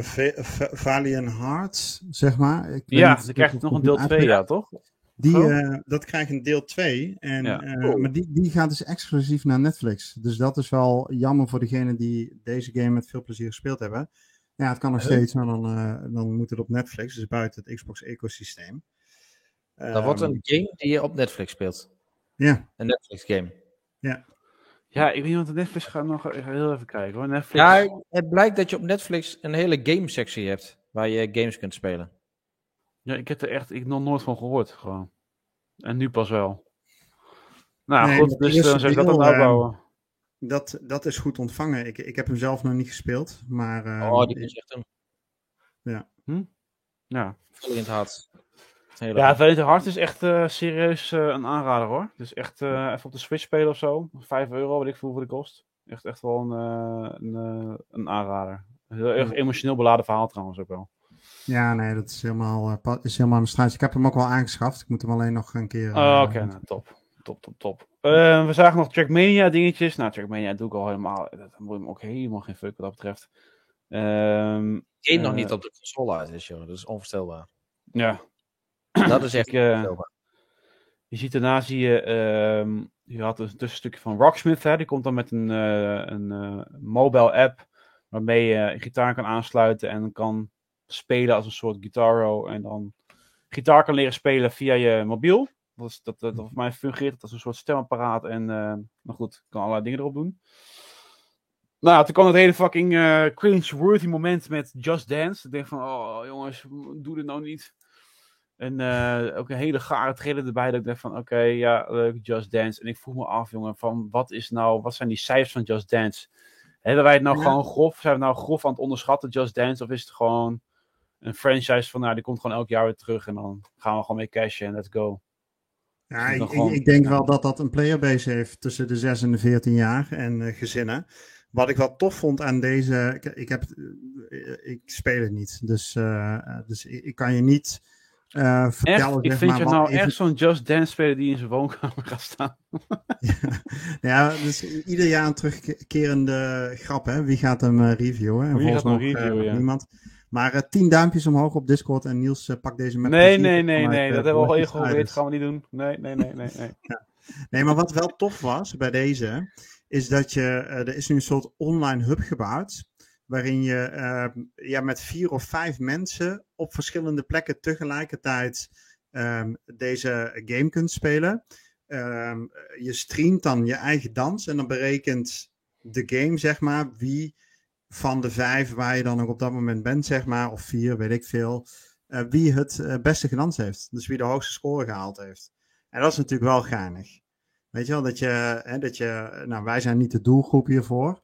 Valiant Hearts, zeg maar. Ik ja, dan krijgt nog een deel 2, ja, toch? Die, uh, dat krijgt een deel 2. En, ja. uh, maar die, die gaat dus exclusief naar Netflix. Dus dat is wel jammer voor degenen die deze game met veel plezier gespeeld hebben. Ja, het kan nog steeds, maar dan, uh, dan moet het op Netflix, dus buiten het Xbox-ecosysteem. Dat wordt een ehm, game die je op Netflix speelt. Ja. Een Netflix game. Ja. Ja, ik weet niet, want Netflix gaat nog heel even kijken hoor. Netflix... Ja, het blijkt dat je op Netflix een hele game sectie hebt waar je games kunt spelen. Ja, ik heb er echt ik nog nooit van gehoord gewoon. En nu pas wel. Nou nee, goed, dus dan zou ik dat aan uitbouwen. Uh, dat, dat is goed ontvangen. Ik, ik heb hem zelf nog niet gespeeld, maar... Uh, oh, die is echt een... Ja. Hm? Ja. In het hart. Ja, Valiant Hart is echt uh, serieus uh, een aanrader hoor. Dus echt uh, even op de Switch spelen of zo. 5 euro, wat ik voel voor de kost. Echt, echt wel een, een, een aanrader. Heel erg emotioneel beladen verhaal trouwens ook wel. Ja, nee, dat is helemaal, is helemaal een straatje. Ik heb hem ook wel aangeschaft. Ik moet hem alleen nog een keer... Oh, Oké, okay, nou, top. Top, top, top. we zagen nog Trackmania dingetjes. Nou, Trackmania doe ik al helemaal... Dat moet hem ook helemaal geen fuck wat dat betreft. Um, Game nog niet op de console uit is, joh. Dat is onvoorstelbaar. Ja, dat is echt. Uh, je ziet daarna zie je, um, je had een tussenstukje van Rocksmith, hè, die komt dan met een, uh, een uh, mobile app waarmee je een gitaar kan aansluiten en kan spelen als een soort guitaro en dan gitaar kan leren spelen via je mobiel. Dat, is, dat, dat, dat voor mij fungeert als een soort stemapparaat en, nou goed, kan allerlei dingen erop doen. Nou, toen kwam het hele fucking uh, cringe-worthy moment met Just Dance. Ik denk van, oh jongens, doe dit nou niet. En uh, ook een hele gare trailer erbij. Dat ik dacht van, oké, ja, leuk, Just Dance. En ik vroeg me af, jongen, van wat is nou, wat zijn die cijfers van Just Dance? Hebben wij het nou gewoon grof, zijn we nou grof aan het onderschatten, Just Dance? Of is het gewoon een franchise van, nou, die komt gewoon elk jaar weer terug. En dan gaan we gewoon mee cashen en let's go. Ja, ik, gewoon... ik, denk wel dat dat een playerbase heeft tussen de 6 en de 14 jaar en uh, gezinnen. Wat ik wel tof vond aan deze, ik, ik heb, uh, ik speel het niet, dus, uh, dus ik, ik, kan je niet uh. Echt? Ik vind je nou echt zo'n Just Dance speler die in zijn woonkamer gaat staan. ja, ja, dus ieder jaar een terugkerende grap, hè? Wie gaat hem uh, reviewen? En Wie gaat hem reviewen, ja. Niemand. Maar uh, tien duimpjes omhoog op Discord en Niels uh, pakt deze met Nee, nee, nee, nee, dat hebben we al eerder gehoord. gaan we niet doen. Nee, nee, nee, nee. Nee. ja. nee, maar wat wel tof was bij deze, is dat je, er is nu een soort online hub gebouwd waarin je uh, ja, met vier of vijf mensen op verschillende plekken tegelijkertijd um, deze game kunt spelen. Um, je streamt dan je eigen dans en dan berekent de game, zeg maar, wie van de vijf waar je dan nog op dat moment bent, zeg maar, of vier, weet ik veel, uh, wie het uh, beste gedanst heeft. Dus wie de hoogste score gehaald heeft. En dat is natuurlijk wel geinig. Weet je wel, dat je, hè, dat je, nou wij zijn niet de doelgroep hiervoor.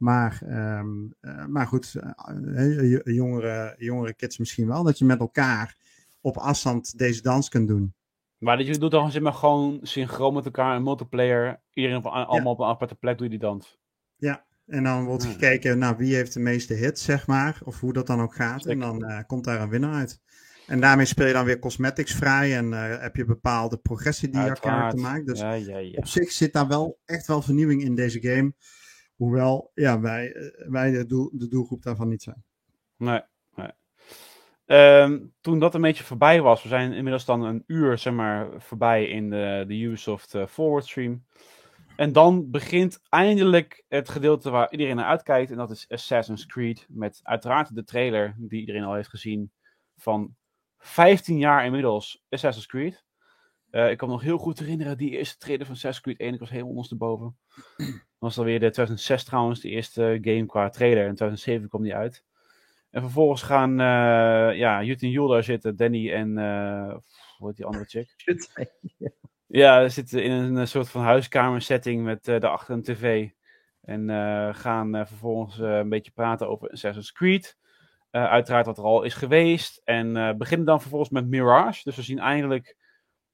Maar, um, uh, maar goed, uh, jongere, jongere kids misschien wel. Dat je met elkaar op afstand deze dans kunt doen. Maar dat je doet dan zeg maar, gewoon synchroon met elkaar een multiplayer. Iedereen op, allemaal ja. op een aparte plek doe je die dans. Ja, en dan wordt hmm. gekeken naar wie heeft de meeste hits, zeg maar. Of hoe dat dan ook gaat. En dan uh, komt daar een winnaar uit. En daarmee speel je dan weer cosmetics vrij. En uh, heb je bepaalde progressie die je karakter maakt. Dus ja, ja, ja. op zich zit daar wel echt wel vernieuwing in deze game. Hoewel ja, wij, eh, wij de, doel, de doelgroep daarvan niet zijn. Nee, nee. Um, toen dat een beetje voorbij was, we zijn inmiddels dan een uur zeg maar, voorbij in de, de Ubisoft uh, Forward Stream. En dan begint eindelijk het gedeelte waar iedereen naar uitkijkt. En dat is Assassin's Creed. Met uiteraard de trailer die iedereen al heeft gezien. Van 15 jaar inmiddels Assassin's Creed. Uh, ik kan me nog heel goed herinneren, die eerste trailer van Assassin's Creed 1. Ik was helemaal ondersteboven. Dat was alweer de 2006 trouwens, de eerste game qua trailer. In 2007 kwam die uit. En vervolgens gaan uh, ja, Jut en Jul daar zitten, Danny en uh, hoe heet die andere chick? Ja, ze zitten in een soort van huiskamersetting met uh, daarachter een tv. En gaan vervolgens een beetje praten over Assassin's Creed. uiteraard wat er al is geweest. En beginnen dan vervolgens met Mirage. Dus we zien eindelijk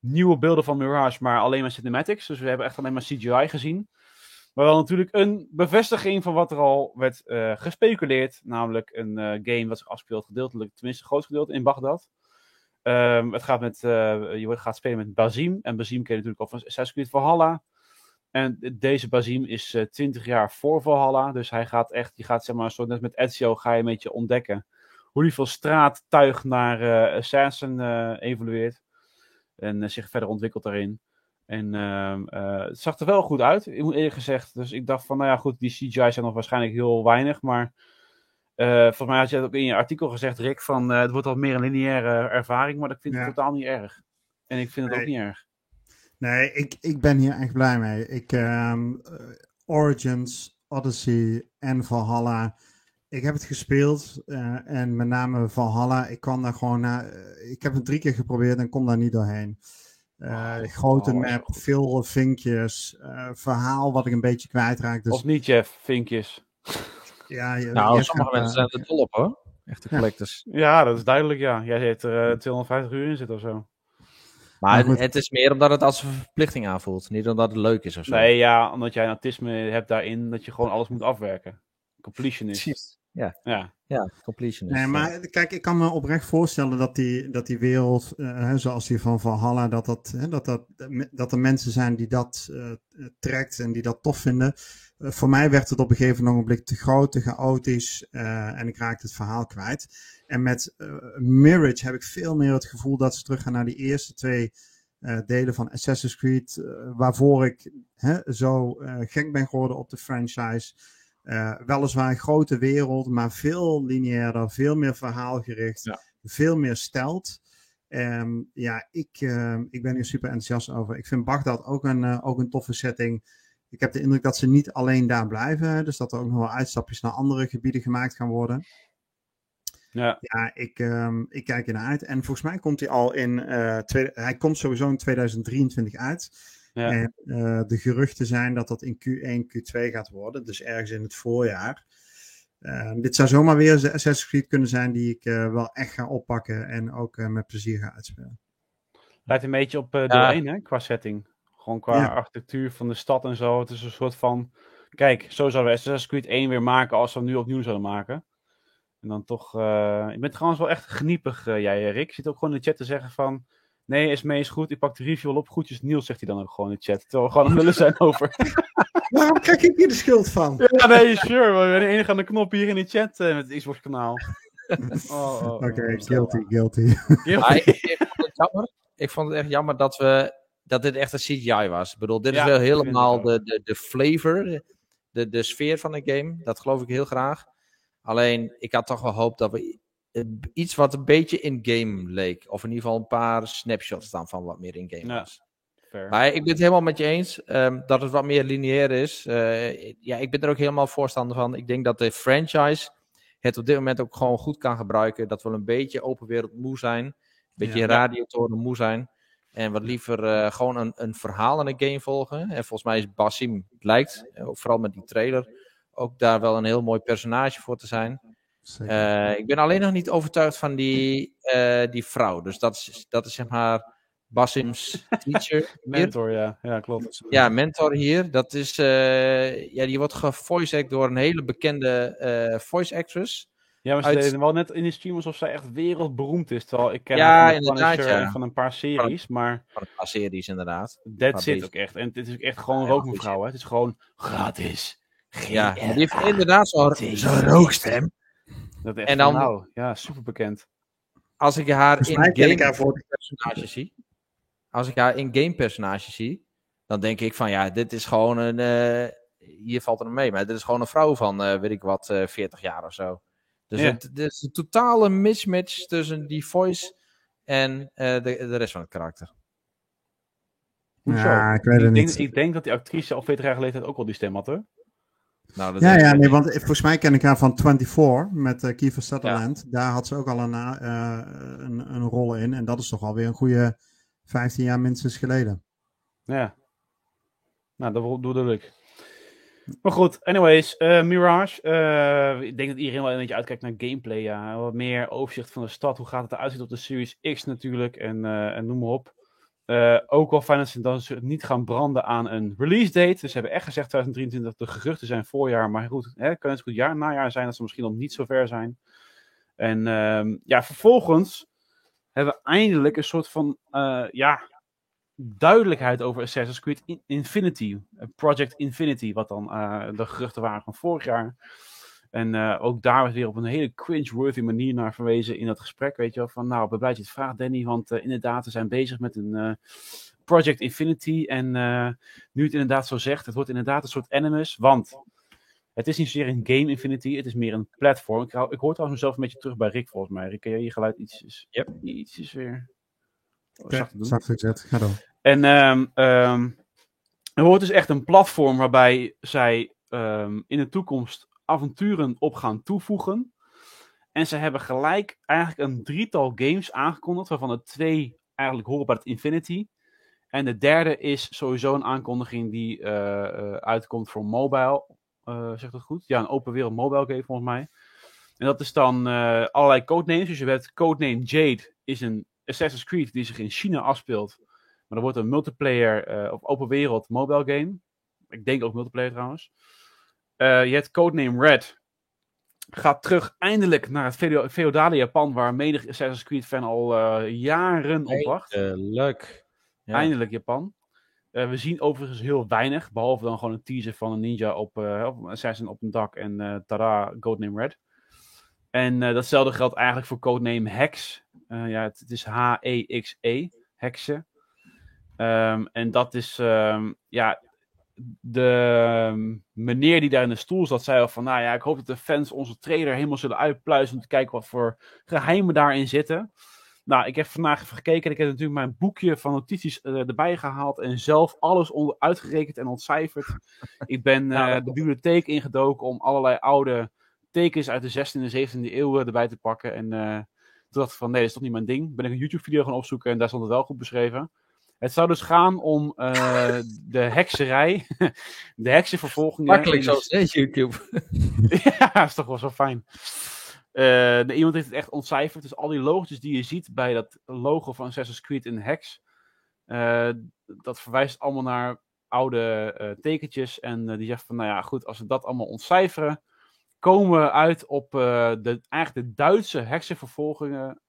nieuwe beelden van Mirage, maar alleen maar cinematics. Dus we hebben echt alleen maar CGI gezien. Maar wel natuurlijk een bevestiging van wat er al werd gespeculeerd. Namelijk een game wat zich afspeelt gedeeltelijk, tenminste een groot gedeelte, in Bagdad. Um, het gaat met, uh, je gaat spelen met Bazim. En Bazim ken je natuurlijk al van Assassin's Creed Valhalla. En deze Bazim is uh, eh, 20 jaar voor Valhalla. Dus hij gaat echt, je gaat zeg maar, zo net met Ezio ga je een beetje ontdekken. Hoe die van straattuig naar Assassin evolueert. En zich verder ontwikkelt daarin. En ehm, het zag er wel goed uit, eerlijk gezegd. Dus ik dacht van, nou ja, goed, die CGI zijn nog waarschijnlijk heel weinig. Maar uh, volgens mij had je het ook in je artikel gezegd, Rick, van het wordt al meer een lineaire ervaring, maar dat vind ik totaal niet erg. En ik vind het ook niet erg. Nee, ik, ik ben hier echt blij mee. Ik, um, Origins, Odyssey en Valhalla. Ik heb het gespeeld uh, en met name Valhalla. Ik kan daar gewoon naar. ik heb het drie keer geprobeerd en kom daar niet doorheen. Uh, grote oh, map, veel vinkjes, verhaal wat ik een beetje kwijtraak. Dus... Of niet, Jeff, vinkjes. Ja, je, nou, sommige mensen zijn er dol op hoor. Echte collectors. Ja, dat is duidelijk, ja. Jij heeft er uh, 250 uur in zitten of zo. Maar het, het, is meer omdat het als een verplichting aanvoelt. Niet omdat het leuk is of zo. Nee, ja, omdat jij een autisme hebt daarin dat je gewoon alles moet afwerken. Completionist. Precies. Ja. Ja. Ja, completionist. Nee, maar kijk, ik kan me oprecht voorstellen dat die, dat die wereld, uh, zoals die van Valhalla, dat, dat, hè, dat, dat, dat er mensen zijn die dat uh, trekt en die dat tof vinden. Uh, voor mij werd het op een gegeven ogenblik te groot, te chaotisch en ik raakte het verhaal kwijt. En met Mirage heb ik veel meer het gevoel dat ze teruggaan naar die eerste twee delen van Assassin's Creed, waarvoor ik hè, zo gek ben geworden op de franchise. Uh, weliswaar een grote wereld, maar veel lineairder, veel meer verhaalgericht, veel meer stelt. Um, ja, ik, uh, ik ben hier super enthousiast over. Ik vind Bagdad ook een, uh, ook een toffe setting. Ik heb de indruk dat ze niet alleen daar blijven, dus dat er ook nog wel uitstapjes naar andere gebieden gemaakt gaan worden. Ja, ja ik, um, ik kijk ernaar uit. En volgens mij komt hij al in. Uh, twee, hij komt sowieso in 2023 uit. Ja. En uh, de geruchten zijn dat dat in Q1, Q2 gaat worden, dus ergens in het voorjaar. Uh, dit zou zomaar weer een Assassin's Creed kunnen zijn die ik uh, wel echt ga oppakken en ook met plezier ga uitspelen. Lijkt een beetje op deel ja. 1 hè, qua setting. Gewoon qua ja. architectuur van de stad en zo. Het is een soort van, kijk, zo zouden we Assassin's Creed 1 weer maken als we hem nu opnieuw zouden maken. En dan toch, je bent trouwens wel echt geniepig jij Rick. Je zit ook gewoon in de chat te zeggen van... Nee, is mee is goed. Ik pak de review al op. Goedjes Niels, zegt hij dan ook gewoon in de chat. Terwijl we gewoon aan het zijn over. Waarom krijg ik hier de schuld van? Ja, nee, sure. We zijn de enige aan de knop hier in de chat uh, met het Xbox kanaal. Oh, oh, Oké, okay, guilty, guilty. Ik, ik, vond het jammer. Ik vond het echt jammer dat, we, dat dit echt een CGI was. Ik bedoel, dit is wel helemaal de, de, de flavor, de, de sfeer van de game. Dat geloof ik heel graag. Alleen, ik had toch wel hoop dat we iets wat een beetje in-game leek. Of in ieder geval een paar snapshots dan van wat meer in-game ja, was. Fair. Maar ik ben het helemaal met je eens um, dat het wat meer lineair is. Uh, ja, ik ben er ook helemaal voorstander van. Ik denk dat de franchise het op dit moment ook gewoon goed kan gebruiken. Dat we een beetje open wereld moe zijn. Een beetje ja, radiotoren moe zijn. En wat liever gewoon een, een verhaal in een game volgen. En volgens mij is Basim, het lijkt, vooral met die trailer, ook daar wel een heel mooi personage voor te zijn. Ik ben alleen nog niet overtuigd van die, die vrouw. Dus dat is, dat is zeg maar Basim's teacher. mentor, ja. Ja, klopt. Ja, mentor hier. Dat is, uh, ja, die wordt gevoice door een hele bekende voice actress. Ja, maar ze uit... deden wel net in de stream alsof zij echt wereldberoemd is. Terwijl ik ken ja, inderdaad, ja. van een paar series, maar... Van een paar series, inderdaad. Dat zit ook echt. En het is ook echt gewoon ja, rookmevrouw, hè. Het is gewoon gratis. Ja, die heeft inderdaad zo'n zo rookstem. Dat echt en dan, nou, ja, super bekend. Als ik haar in game voor personage zie, als ik haar in-game personage zie, dan denk ik van ja, dit is gewoon een. Uh, hier valt er mee, maar dit is gewoon een vrouw van, uh, weet ik wat, uh, eh, 40 jaar of zo. Dus het, het, is een totale mismatch tussen die voice en de, de rest van het karakter. Ja, ik weet het niet. Denk, ik denk dat die actrice al 40 jaar geleden ook al die stem had, hoor. Nou, ja, ja nee, want volgens mij ken ik haar van 24 met uh, Kiefer Sutherland. Daar had ze ook al een, een, een rol in. En dat is toch alweer een goede 15 jaar minstens geleden. Ja. Nou, dat bedoel ik. Maar goed, anyways, uh, Mirage. Uh, ik denk dat iedereen wel een beetje uitkijkt naar gameplay. Ja. Wat meer overzicht van de stad. Hoe gaat het eruit zien op de Series X natuurlijk. En, en noem maar op. ook wel fijn dat ze dan niet gaan branden aan een release date. Dus ze hebben echt gezegd 2023. De geruchten zijn voorjaar. Maar goed, hè, kan het goed jaar najaar zijn. Dat ze misschien nog niet zo ver zijn. En ehm, ja, vervolgens hebben we eindelijk een soort van uh, ja, duidelijkheid over Assassin's Creed Infinity. Project Infinity, wat dan uh, de geruchten waren van vorig jaar. En uh, ook daar werd weer op een hele cringe-worthy manier naar verwezen in dat gesprek. Weet je wel, van nou, blij dat je het vraagt, Danny. Want inderdaad, we zijn bezig met een Project Infinity. En nu het inderdaad zo zegt, het wordt inderdaad een soort Animus. Want het is niet zozeer een game Infinity, het is meer een platform. Ik, hou, ik hoor trouwens mezelf een beetje terug bij Rick, volgens mij. Rick, kun je je geluid iets, yep. iets weer... Oh, zacht gezet, ga dan. En um, um, er wordt dus echt een platform waarbij zij um, in de toekomst avonturen op gaan toevoegen. En ze hebben gelijk eigenlijk een drietal games aangekondigd, waarvan er twee eigenlijk horen bij het Infinity. En de derde is sowieso een aankondiging die uh, uh, uitkomt voor mobile uh, zegt dat goed? Ja, een open wereld mobile game volgens mij. En dat is dan allerlei codenames. Dus je hebt codename Jade is een Assassin's Creed die zich in China afspeelt. Maar dat wordt een multiplayer of open wereld mobile game. Ik denk ook multiplayer trouwens. Je hebt codename Red. Gaat terug eindelijk naar het feodale Japan, waar menig Assassin's Creed fan al jaren op wacht. Leuk. Ja. Eindelijk Japan. Uh, we zien overigens heel weinig, behalve dan gewoon een teaser van een ninja op, uh, op Assassin op een dak en uh, tada, Codename Red. En datzelfde geldt eigenlijk voor codename Hex. ja, het, het is H-E-X-E, -E, Heksen. Um, en dat is, um, ja, de um, meneer die daar in de stoel zat, zei al van, nou ja, ik hoop dat de fans onze trailer helemaal zullen uitpluizen om te kijken wat voor geheimen daarin zitten. Nou, ik heb vandaag even gekeken. Ik heb natuurlijk mijn boekje van notities uh, erbij gehaald. En zelf alles uitgerekend en ontcijferd. ik ben uh, de bibliotheek ingedoken om allerlei oude tekens uit de 16e en 17e eeuw erbij te pakken. En uh, toen dacht ik van nee, dat is toch niet mijn ding. Ben ik een YouTube video gaan opzoeken en daar stond het wel goed beschreven. Het zou dus gaan om de hekserij, de heksenvervolgingen. Makkelijk zoals YouTube. ja, is toch wel zo fijn. Uh, iemand heeft het echt ontcijferd. Dus al die logos die je ziet bij dat logo van Assassin's Creed in Hex. Uh, dat verwijst allemaal naar oude tekentjes. En die zegt van, nou ja, goed, als we dat allemaal ontcijferen. Komen we uit op de, eigenlijk de Duitse heksenvervolgingen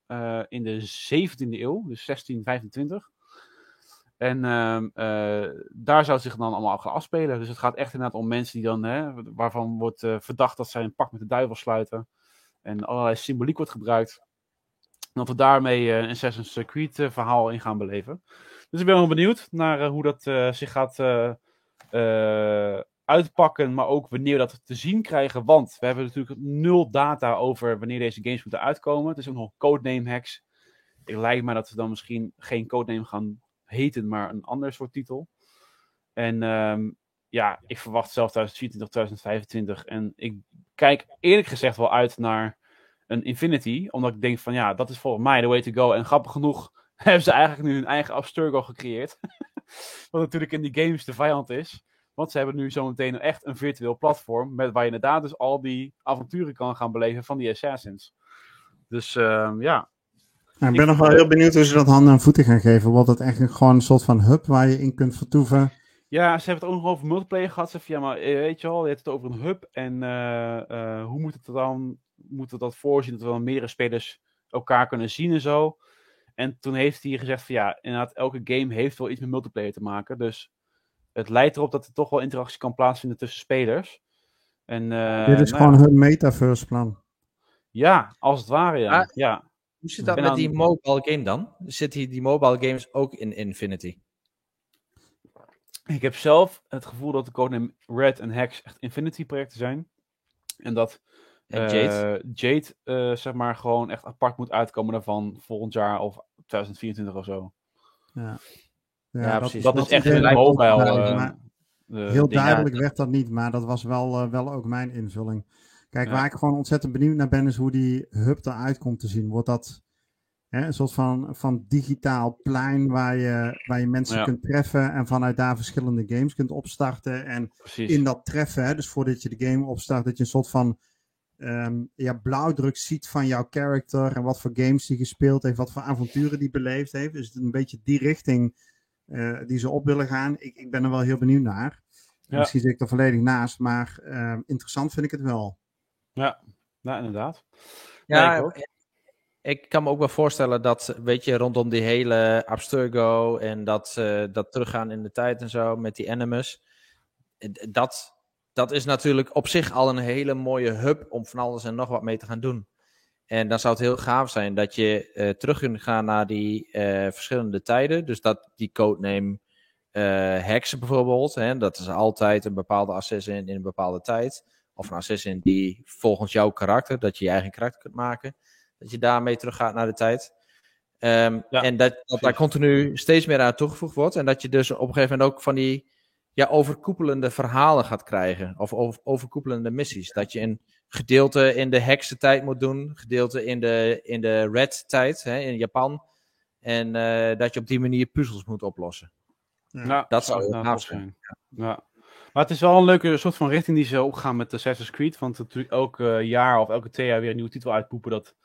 in de 17e eeuw. Dus 1625. En ehm, daar zou zich dan allemaal gaan afspelen. Dus het gaat echt inderdaad om mensen die dan, hè, waarvan wordt verdacht dat zij een pak met de duivel sluiten en allerlei symboliek wordt gebruikt. dat we daarmee een Assassin's Creed verhaal in gaan beleven. Dus ik ben wel benieuwd naar hoe dat zich gaat uitpakken, maar ook wanneer we dat te zien krijgen. Want we hebben natuurlijk nul data over wanneer deze games moeten uitkomen. Het is ook nog codename hacks. Ik lijkt me dat we dan misschien geen codename gaan heten, maar een ander soort titel. En um, ja, ik verwacht zelf 2024, 2025. En ik kijk eerlijk gezegd wel uit naar een Infinity. Omdat ik denk van ja, dat is volgens mij de way to go. En grappig genoeg hebben ze eigenlijk nu hun eigen Abstergo gecreëerd. Wat natuurlijk in die games de vijand is. Want ze hebben nu zometeen echt een virtueel platform. Met, waar je inderdaad dus al die avonturen kan gaan beleven van die Assassins. Dus uh, ja. Ik ben nog wel heel benieuwd hoe ze dat handen en voeten gaan geven. Wordt het echt gewoon een soort van hub waar je in kunt vertoeven? Ja, ze hebben het ook nog over multiplayer gehad. Ze ja, maar eh, weet je wel, je hebt het over een hub. En uh, uh, hoe moet het dan, moet het dat voorzien dat we dan meerdere spelers elkaar kunnen zien en zo. En toen heeft hij gezegd van ja, inderdaad, elke game heeft wel iets met multiplayer te maken. Dus het leidt erop dat er toch wel interactie kan plaatsvinden tussen spelers. En, uh, Dit is nou, gewoon hun metaverse plan. Ja, als het ware, ja. Ah, ja. Hoe zit dat met die mobile game dan? Zit die, die mobile games ook in Infinity? Ik heb zelf het gevoel dat de codename Red en Hex echt Infinity projecten zijn. En dat en Jade, uh, Jade uh, zeg maar gewoon echt apart moet uitkomen daarvan volgend jaar of 2024 of zo. Ja, ja, ja precies. Dat, dat is echt een mobile. Uh, heel duidelijk werd dat niet, maar dat was wel, wel ook mijn invulling. Kijk, ja. waar ik gewoon ontzettend benieuwd naar ben, is hoe die hub eruit komt te zien. Wordt dat hè, een soort van, van digitaal plein waar je, waar je mensen Ja. kunt treffen en vanuit daar verschillende games kunt opstarten? En Precies. in dat treffen, hè, dus voordat je de game opstart, dat je een soort van ehm, ja, blauwdruk ziet van jouw character en wat voor games die gespeeld heeft, wat voor avonturen die beleefd heeft. Dus een beetje die richting eh, die ze op willen gaan. Ik, ik ben er wel heel benieuwd naar. Ja. Misschien zit ik er volledig naast, maar ehm, interessant vind ik het wel. Ja, nou, inderdaad. Ja, Nee, ik kan me ook wel voorstellen dat, weet je, rondom die hele Abstergo en dat, dat teruggaan in de tijd en zo met die Animus. eh, Dat, dat is natuurlijk op zich al een hele mooie hub om van alles en nog wat mee te gaan doen. En dan zou het heel gaaf zijn dat je eh, terug kunt gaan naar die eh, verschillende tijden. Dus dat die codename heksen bijvoorbeeld. Hè, dat is altijd een bepaalde assassin in een bepaalde tijd. Of een assassin die volgens jouw karakter, dat je je eigen karakter kunt maken. Dat je daarmee teruggaat naar de tijd. Ehm, Ja, en dat, dat daar continu steeds meer aan toegevoegd wordt. En dat je dus op een gegeven moment ook van die ja, overkoepelende verhalen gaat krijgen. Of over, overkoepelende missies. Dat je een gedeelte in de heksentijd moet doen. Gedeelte in de, in de red tijd hè, in Japan. En eh, dat je op die manier puzzels moet oplossen. Ja, Dat zou heel inderdaad gaaf zijn. Ja. Maar het is wel een leuke soort van richting die ze opgaan met Assassin's Creed. Want natuurlijk elk eh, jaar of elke twee jaar weer een nieuwe titel uitpoepen. Dat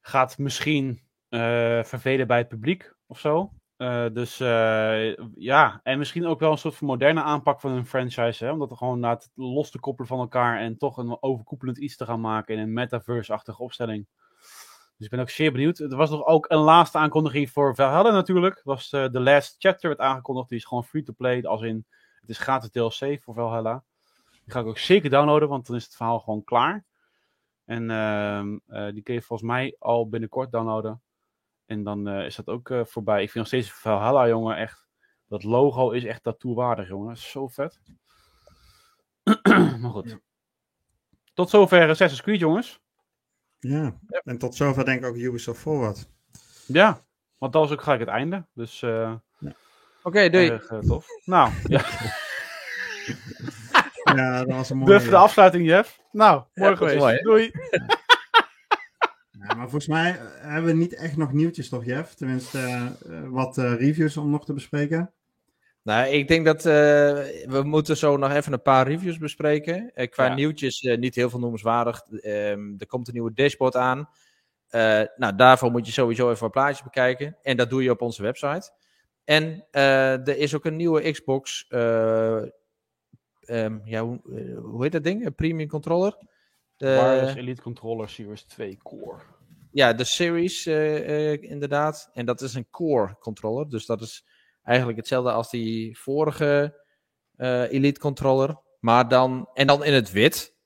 gaat misschien eh, vervelen bij het publiek of zo. Eh, dus eh, ja, en misschien ook wel een soort van moderne aanpak van een franchise. Hè? Om dat gewoon na het los te koppelen van elkaar en toch een overkoepelend iets te gaan maken in een metaverse-achtige opstelling. Dus ik ben ook zeer benieuwd. Er was nog ook een laatste aankondiging voor Valhalla natuurlijk. Was eh, The Last Chapter werd aangekondigd. Die is gewoon free to play. Als in, het is gratis DLC voor Valhalla. Die ga ik ook zeker downloaden, want dan is het verhaal gewoon klaar. En ehm, eh, die kun je volgens mij al binnenkort downloaden. En dan eh, is dat ook eh, voorbij. Ik vind nog steeds Valhalla, jongen, echt. Dat logo is echt tattoo-waardig, jongen. Zo vet. maar goed. Tot zover Assassin's Creed, jongens. Ja. en tot zover denk ik ook Ubisoft Forward. Ja, want dat was ook gelijk het einde. Dus Oké, doei. erg eh, tof. Nou, ja. Ja, dat was een mooie... de, de afsluiting, Jeff. Nou, mooi geweest. mooi, hè? Doei. Ja, maar volgens mij eh, hebben we niet echt nog nieuwtjes, toch Jeff? Tenminste, eh, wat eh, reviews om nog te bespreken. Nou, ik denk dat eh, we moeten zo nog even een paar reviews bespreken. Qua Ja. nieuwtjes niet heel veel noemenswaardig. Ehm, er komt een nieuwe dashboard aan. Eh, nou, daarvoor moet je sowieso even een plaatje bekijken. En dat doe je op onze website. En eh, er is ook een nieuwe Xbox. eh, ehm, ja, hoe, eh, hoe heet dat ding? Een premium controller. De, Wireless Elite Controller Series 2 Core. ja, de Series inderdaad. En dat is een core controller. Dus dat is eigenlijk hetzelfde als die vorige Elite controller. Maar dan, en dan in het wit.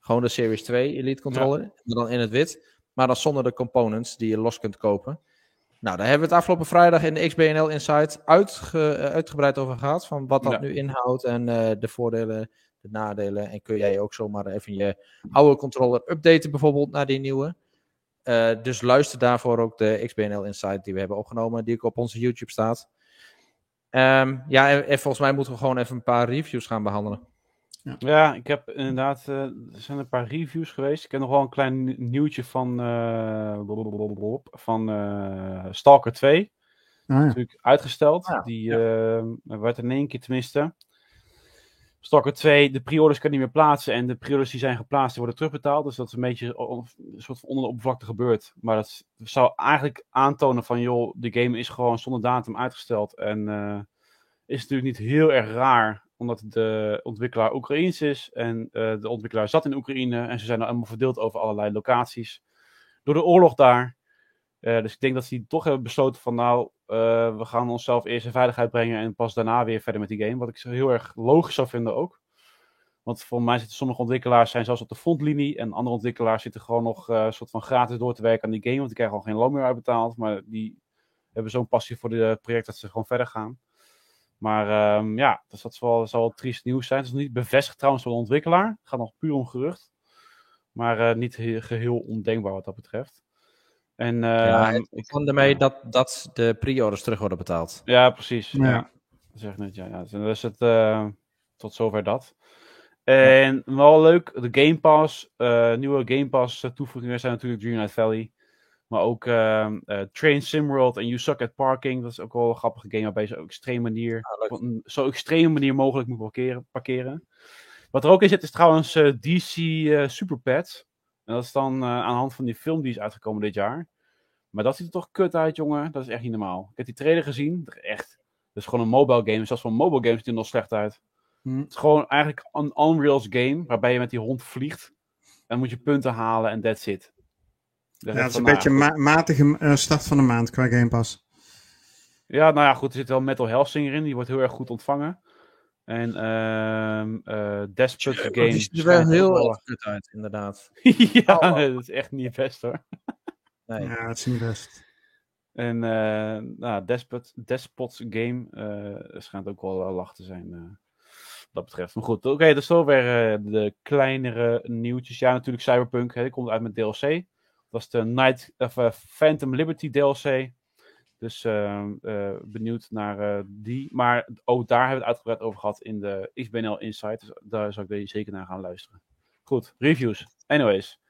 Gewoon de Series 2 Elite controller. Maar dan in het wit. Maar dan zonder de components die je los kunt kopen. Nou, daar hebben we het afgelopen vrijdag in de XBNL Insight uitge- eh, uitgebreid over gehad. Van wat dat Ja. nu inhoudt en eh, de voordelen, de nadelen. En kun jij ook zomaar even je oude controller updaten bijvoorbeeld naar die nieuwe. Eh, dus luister daarvoor ook de XBNL Insight die we hebben opgenomen, die ook op onze YouTube staat. Ehm, ja, en, en volgens mij moeten we gewoon even een paar reviews gaan behandelen. Ja. ja, ik heb inderdaad, uh, er zijn een paar reviews geweest. Ik heb nog wel een klein nieuwtje van, uh, van uh, Stalker 2. Ah, ja. Natuurlijk uitgesteld. Ah, Die werd in één keer tenminste. Stalker 2, de pre-orders kan niet meer plaatsen. En de pre-orders die zijn geplaatst, worden terugbetaald. Dus dat is een beetje een soort van onder de oppervlakte gebeurd. Maar dat zou eigenlijk aantonen van, joh, de game is gewoon zonder datum uitgesteld. En is natuurlijk niet heel erg raar omdat de ontwikkelaar Oekraïens is. En uh, de ontwikkelaar zat in Oekraïne. En ze zijn nou allemaal verdeeld over allerlei locaties. Door de oorlog daar. Uh, dus ik denk dat ze toch hebben besloten van nou, uh, we gaan onszelf eerst in veiligheid brengen en pas daarna weer verder met die game. Wat ik heel erg logisch zou vinden ook. Want voor mij zitten sommige ontwikkelaars zijn zelfs op de frontlinie. En andere ontwikkelaars zitten gewoon nog soort van gratis door te werken aan die game. Want die krijgen al geen loon meer uitbetaald. Maar die hebben zo'n passie voor het project dat ze gewoon verder gaan. Maar um, ja, dus dat zal wel, zal wel triest nieuws zijn. Het is niet bevestigd trouwens door de ontwikkelaar. Het gaat nog puur om gerucht. Maar uh, niet geheel ondenkbaar wat dat betreft. En, uh, ja, ik vond ermee dat, dat de pre-orders terug worden betaald. Ja, precies. Ja. ja. Dat zeg net, ja. ja. Dus het, uh, tot zover dat. En ja. wel leuk, de Game Pass, uh, nieuwe Game Pass toevoegingen zijn natuurlijk Dream Night Valley. Maar ook uh, uh, Train Simworld en You Suck at Parking. Dat is ook wel een grappige game waarbij je zo extreme manier, ah, op een zo extreme manier mogelijk moet parkeren, parkeren. Wat er ook in zit is trouwens uh, DC uh, Super Pet. En dat is dan aan de hand van die film die is uitgekomen dit jaar. Maar dat ziet er toch kut uit, jongen. Dat is echt niet normaal. Ik heb die trailer gezien. Echt. Dat is gewoon een mobile game. Zelfs van mobile games ziet er nog slecht uit. Hm. Het is gewoon eigenlijk een Unreal's game. Waarbij je met die hond vliegt. En moet je punten halen en that's it. Ja, het is een beetje een ma matige uh, start van de maand qua Game Pass. Ja, nou ja, goed. Er zit wel Metal Hellsinger in. Die wordt heel erg goed ontvangen. En uh, uh, Despot Games. Die ziet er wel heel erg goed uit, inderdaad. ja, oh. dat is echt niet best hoor. nee. Ja, het is niet best. En uh, nou, Despot, Despot's Game uh, schijnt ook wel lach te zijn. Uh, dat betreft. Maar goed, oké, okay, dus zover de kleinere nieuwtjes. Ja, natuurlijk Cyberpunk. Hè, die komt uit met DLC was de Night, of, uh, Phantom Liberty DLC. Dus uh, uh, benieuwd naar uh, die. Maar ook daar hebben we het uitgebreid over gehad in de XBNL Insight. Dus daar zou ik zeker naar gaan luisteren. Goed, reviews. Anyways.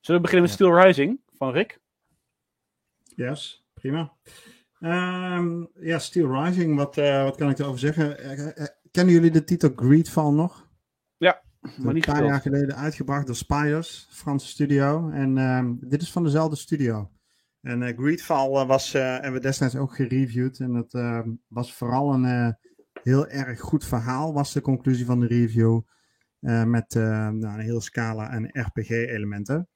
Zullen we beginnen met Steel Rising van Rick? Yes, prima. Um, ja, Steel Rising, wat, wat kan ik erover zeggen? kennen jullie de titel Greedfall nog? Ja, maar niet een paar jaar geleden uitgebracht door Spiders, Franse studio. En um, dit is van dezelfde studio. En uh, Greedfall uh, was, uh, hebben we destijds ook gereviewd. En dat ehm, was vooral een heel erg goed verhaal, was de conclusie van de review. met nou, een hele scala aan RPG-elementen.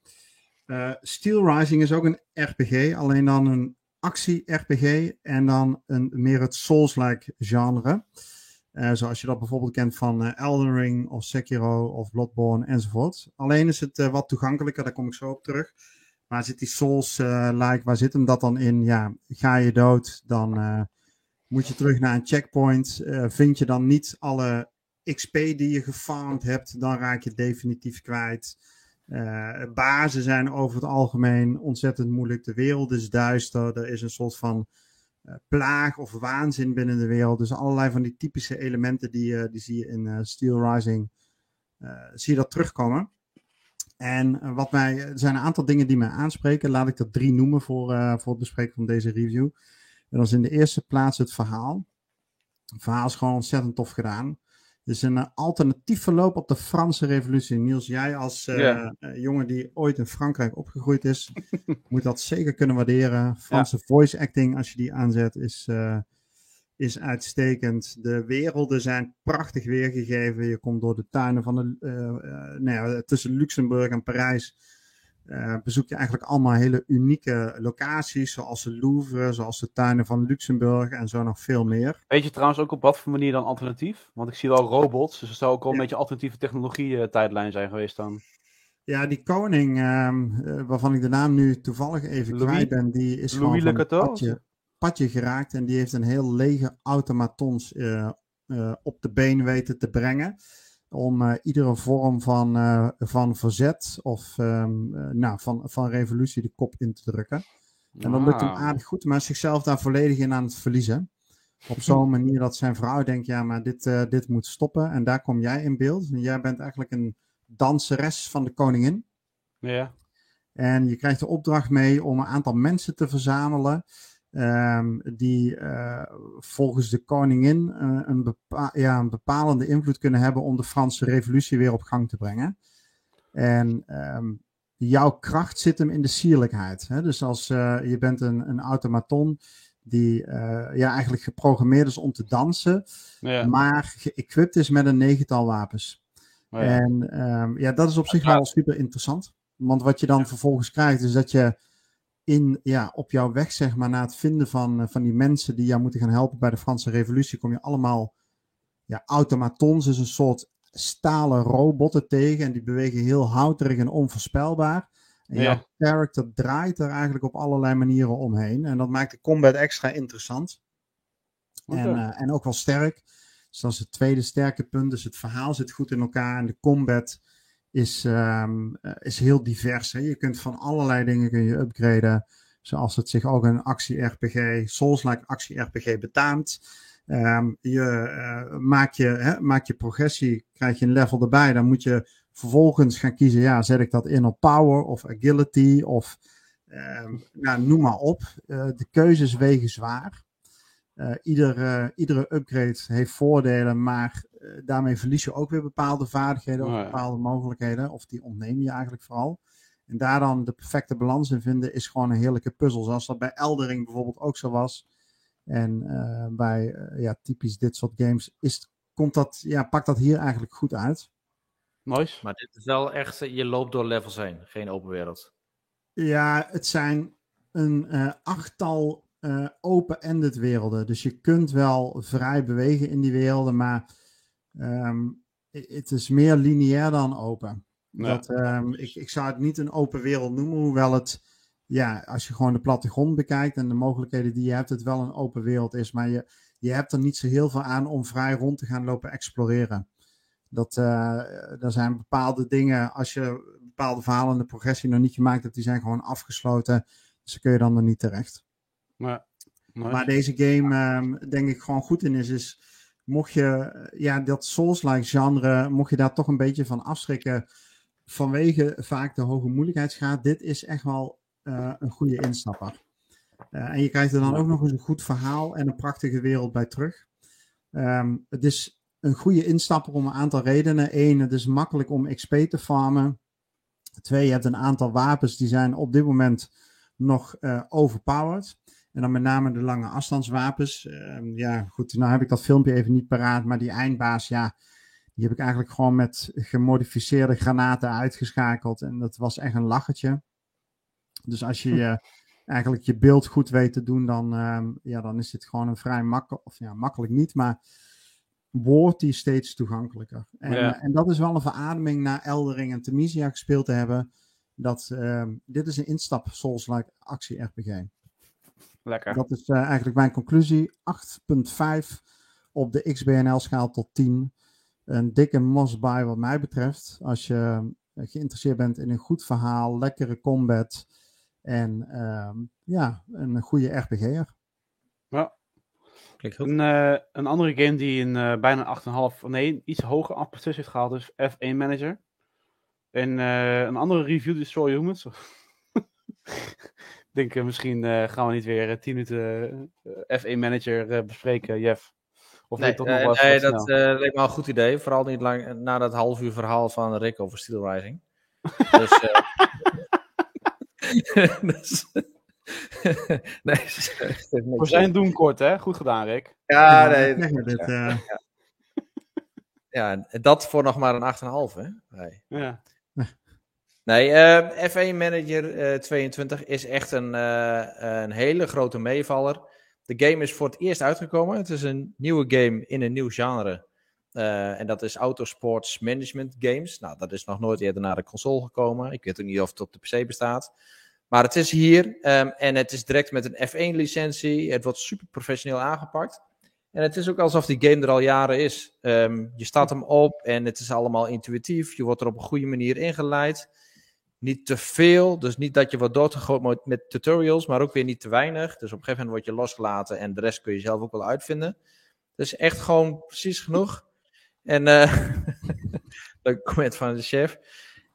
Steel Rising is ook een RPG, alleen dan een actie-RPG en dan een meer het Souls-like genre. Uh, zoals je dat bijvoorbeeld kent van uh, Elden Ring of Sekiro of Bloodborne enzovoort. Alleen is het uh, wat toegankelijker, daar kom ik zo op terug. Maar zit die Souls-like, waar zit hem dat dan in? Ja, ga je dood, dan moet je terug naar een checkpoint. vind je dan niet alle XP die je gefarmd hebt, dan raak je definitief kwijt. bazen zijn over het algemeen ontzettend moeilijk. De wereld is duister. Er is een soort van eh, plaag of waanzin binnen de wereld. Dus allerlei van die typische elementen die, uh, die zie je in uh, Steel Rising, zie je dat terugkomen. En wat mij, er zijn een aantal dingen die mij aanspreken. Laat ik er drie noemen voor, voor het bespreken van deze review. En dat is in de eerste plaats het verhaal. Het verhaal is gewoon ontzettend tof gedaan is een uh, alternatief verloop op de Franse revolutie. Niels, jij als uh, jongen die ooit in Frankrijk opgegroeid is, moet dat zeker kunnen waarderen. Franse voice acting, als je die aanzet, is, is uitstekend. De werelden zijn prachtig weergegeven. Je komt door de tuinen van de, nou ja, tussen Luxemburg en Parijs uh, bezoek je eigenlijk allemaal hele unieke locaties, zoals de Louvre, zoals de tuinen van Luxemburg en zo nog veel meer. Weet je trouwens ook op wat voor manier dan alternatief? Want ik zie wel robots, dus het zou ook wel een beetje alternatieve technologie-tijdlijn uh, zijn geweest dan. Ja, die koning, um, uh, waarvan ik de naam nu toevallig even Louis, kwijt ben, die is Louis gewoon van padje, padje, geraakt en die heeft een heel lege automatons uh, op de been weten te brengen om uh, iedere vorm van, uh, van verzet of um, uh, nou, van, van revolutie de kop in te drukken. En dat lukt hem aardig goed, maar zichzelf daar volledig in aan het verliezen. Op zo'n manier dat zijn vrouw denkt, ja, maar dit, uh, dit moet stoppen. En daar kom jij in beeld. En jij bent eigenlijk een danseres van de koningin. Ja. En je krijgt de opdracht mee om een aantal mensen te verzamelen. Um, die uh, volgens de koningin uh, een, bepa ja, een bepalende invloed kunnen hebben om de Franse revolutie weer op gang te brengen. En um, jouw kracht zit hem in de sierlijkheid. Hè? Dus als uh, je bent een, een automaton die ja, eigenlijk geprogrammeerd is om te dansen, ja. maar geëquipt is met een negental wapens. Oh ja. En um, ja, dat is op zich wel super interessant. Want wat je dan vervolgens krijgt, is dat je in, ja, op jouw weg, zeg maar, naar het vinden van, van die mensen die jou moeten gaan helpen bij de Franse Revolutie, kom je allemaal ja, automatons, dus een soort stalen robotten tegen. En die bewegen heel houterig en onvoorspelbaar. En ja. jouw character draait er eigenlijk op allerlei manieren omheen. En dat maakt de combat extra interessant. Okay. En, uh, en ook wel sterk. Dus dat is het tweede sterke punt. Dus het verhaal zit goed in elkaar. En de combat is, um, is heel divers. Hè? Je kunt van allerlei dingen kun je upgraden. Zoals het zich ook een actie-RPG, Souls-like actie-RPG betaamt. Um, je uh, maak je, hè, maak je progressie, krijg je een level erbij. Dan moet je vervolgens gaan kiezen, ja, zet ik dat in op power of agility of um, nou, noem maar op. Uh, de keuzes wegen zwaar. Uh, ieder, iedere upgrade heeft voordelen, maar daarmee verlies je ook weer bepaalde vaardigheden of oh, ja. bepaalde mogelijkheden. Of die ontneem je eigenlijk vooral. En daar dan de perfecte balans in vinden is gewoon een heerlijke puzzel. Zoals dat bij Eldering bijvoorbeeld ook zo was. En uh, bij uh, ja, typisch dit soort games is, komt dat, ja, pakt dat hier eigenlijk goed uit. Nice. Maar dit is wel echt, je loopt door levels heen, geen open wereld. Ja, het zijn een uh, achttal uh, open-ended werelden. Dus je kunt wel vrij bewegen in die werelden, maar um, het is meer lineair dan open. Ja. Dat, um, ik, ik zou het niet een open wereld noemen, hoewel het, ja, als je gewoon de plattegrond bekijkt en de mogelijkheden die je hebt, het wel een open wereld is. Maar je, je hebt er niet zo heel veel aan om vrij rond te gaan lopen exploreren. Dat, uh, er zijn bepaalde dingen, als je bepaalde verhalen in de progressie nog niet gemaakt hebt, die zijn gewoon afgesloten. Dus daar kun je dan er niet terecht. Maar, nice. maar deze game, um, denk ik, gewoon goed in is, is mocht je ja, dat Souls-like genre, mocht je daar toch een beetje van afschrikken vanwege vaak de hoge moeilijkheidsgraad, dit is echt wel uh, een goede instapper. Uh, en je krijgt er dan ook nog eens een goed verhaal en een prachtige wereld bij terug. Um, het is een goede instapper om een aantal redenen. Eén, het is makkelijk om XP te farmen. Twee, je hebt een aantal wapens die zijn op dit moment nog uh, overpowered. En dan met name de lange afstandswapens. Uh, ja, goed, nou heb ik dat filmpje even niet paraat. Maar die eindbaas, ja, die heb ik eigenlijk gewoon met gemodificeerde granaten uitgeschakeld. En dat was echt een lachertje. Dus als je uh, eigenlijk je beeld goed weet te doen, dan, uh, ja, dan is dit gewoon een vrij makkelijk, of ja, makkelijk niet, maar wordt die steeds toegankelijker. En, ja. en dat is wel een verademing na Eldering en Temisia gespeeld te hebben. Dat ehm, dit is een instap Souls-like actie-RPG. Lekker. Dat is uh, eigenlijk mijn conclusie. 8.5 op de XBNL-schaal tot 10. Een dikke must buy wat mij betreft. Als je geïnteresseerd bent in een goed verhaal, lekkere combat en uh, ja, een goede RPG'er. Ja. Een, uh, een, andere game die een uh, bijna 8,5, nee, iets hoger afprestatie heeft gehaald is F1 Manager. En uh, een andere review, Destroy Humans. Ik denk, misschien uh, gaan we niet weer uh, 10 minuten F1 Manager bespreken, Jeff. Of nee, toch nog wel nee dat leek me een goed idee. Vooral niet lang na dat half uur verhaal van Rick over Steel Rising. dus, dus nee, we zijn doen kort, hè? Goed gedaan, Rick. Ja, nee. ja. ja, dat voor nog maar een 8,5, hè? Nee. Ja. Nee, uh, F1 Manager uh, 22 is echt een, uh, een hele grote meevaller. De game is voor het eerst uitgekomen. Het is een nieuwe game in een nieuw genre. En dat is Autosports Management Games. Nou, dat is nog nooit eerder naar de console gekomen. Ik weet ook niet of het op de PC bestaat. Maar het is hier um, en het is direct met een F1-licentie. Het wordt super professioneel aangepakt. En het is ook alsof die game er al jaren is. Um, je staat hem op en het is allemaal intuïtief. Je wordt er op een goede manier ingeleid. Niet te veel. Dus niet dat je wordt doorgegooid met tutorials, maar ook weer niet te weinig. Dus op een gegeven moment word je losgelaten en de rest kun je zelf ook wel uitvinden. Dus echt gewoon precies genoeg. En uh, leuk comment van de chef.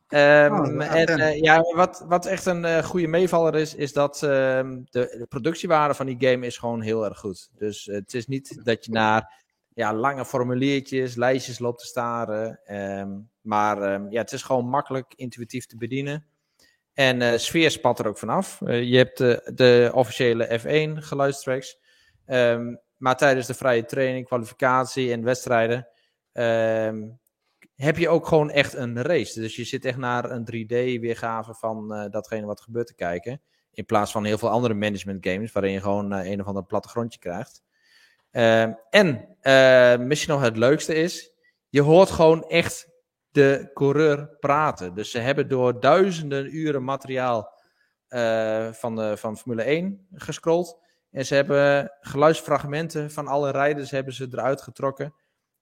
Um, en uh, ja, wat, wat echt een uh, goede meevaller is, is dat uh, de, de, productiewaarde van die game is gewoon heel erg goed. Dus het is niet dat je naar ja, lange formuliertjes, lijstjes loopt te staren. Um, maar um, ja, het is gewoon makkelijk, intuïtief te bedienen. En sfeer spat er ook vanaf. je hebt de officiële F1 geluidstracks. maar tijdens de vrije training, kwalificatie en wedstrijden heb je ook gewoon echt een race. Dus je zit echt naar een 3D-weergave van datgene wat gebeurt te kijken. In plaats van heel veel andere management games, waarin je gewoon een of ander plattegrondje krijgt. En misschien nog het leukste is, je hoort gewoon echt de coureur praten. Dus ze hebben door duizenden uren materiaal van, de, van Formule 1 gescrolld. En ze hebben geluidsfragmenten van alle rijders hebben ze eruit getrokken.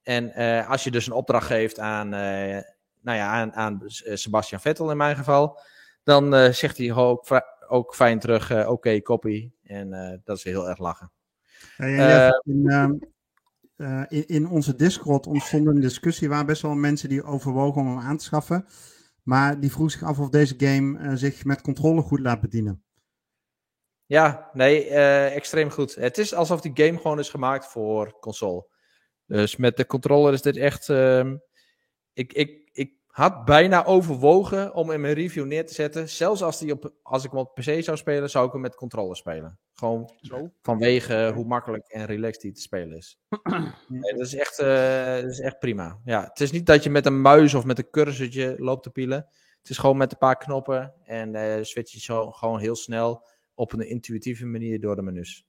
En uh, als je dus een opdracht geeft aan, uh, nou ja, aan, aan Sebastian Vettel in mijn geval, dan zegt hij ook, ook fijn terug, oké, okay, copy. En dat is heel erg lachen. Ja, in, ehm, in, in, onze Discord ontstond een discussie waar best wel mensen die overwogen om hem aan te schaffen. Maar die vroeg zich af of deze game zich met controle goed laat bedienen. Ja, nee, extreem goed. Het is alsof die game gewoon is gemaakt voor console. Dus met de controller is dit echt. Uh, ik, ik, ik had bijna overwogen om in mijn review neer te zetten. Zelfs als, die op, als ik hem op PC zou spelen, zou ik hem met controller spelen. Gewoon Zo. vanwege hoe makkelijk en relaxed die te spelen is. nee, dat, is echt, uh, dat is echt prima. Ja, het is niet dat je met een muis of met een cursortje loopt te pielen. Het is gewoon met een paar knoppen en uh, switch je zo gewoon heel snel op een intuïtieve manier door de menus.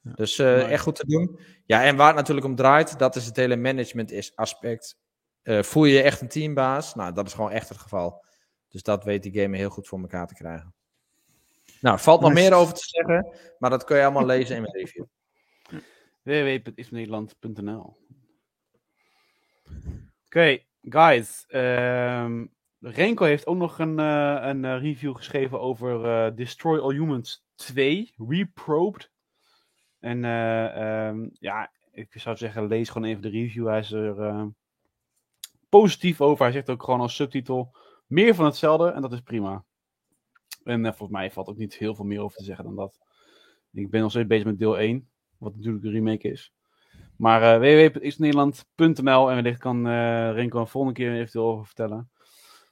Dus uh, echt goed te doen. Ja, en waar het natuurlijk om draait, dat is het hele management aspect. Uh, voel je je echt een teambaas? Nou, dat is gewoon echt het geval. Dus dat weet die game heel goed voor elkaar te krijgen. Nou, valt nog meer over te zeggen, maar dat kun je allemaal lezen in mijn review. www.isnederland.nl Oké, okay, guys. Um, Renko heeft ook nog een, uh, een review geschreven over Destroy All Humans 2, Reprobed. En uh, um, ja, ik zou zeggen, lees gewoon even de review. Hij is er uh, positief over. Hij zegt ook gewoon als subtitel meer van hetzelfde en dat is prima. En uh, volgens mij valt ook niet heel veel meer over te zeggen dan dat. Ik ben nog steeds bezig met deel 1, wat natuurlijk een remake is. Maar www.isnederland.nl en wellicht kan Renko een volgende keer eventueel over vertellen.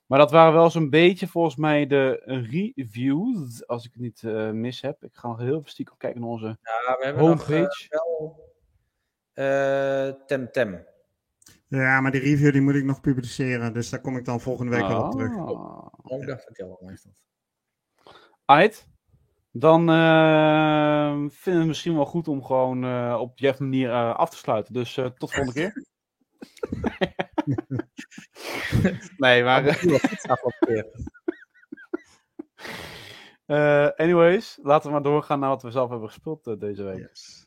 Maar dat waren wel zo'n beetje volgens mij de reviews, als ik het niet uh, mis heb. Ik ga nog heel stiekem kijken naar onze ja, we hebben homepage. Nog, uh, wel uh, Temtem. Ja, maar die review die moet ik nog publiceren, dus daar kom ik dan volgende week oh. wel op terug. Oh, oh ik dacht dat je al. Ait. Dan uh, vinden we het misschien wel goed om gewoon uh, op Jeff manier uh, af te sluiten. Dus tot de volgende keer. nee, maar... uh, anyways, laten we maar doorgaan naar wat we zelf hebben gespeeld uh, deze week. Yes.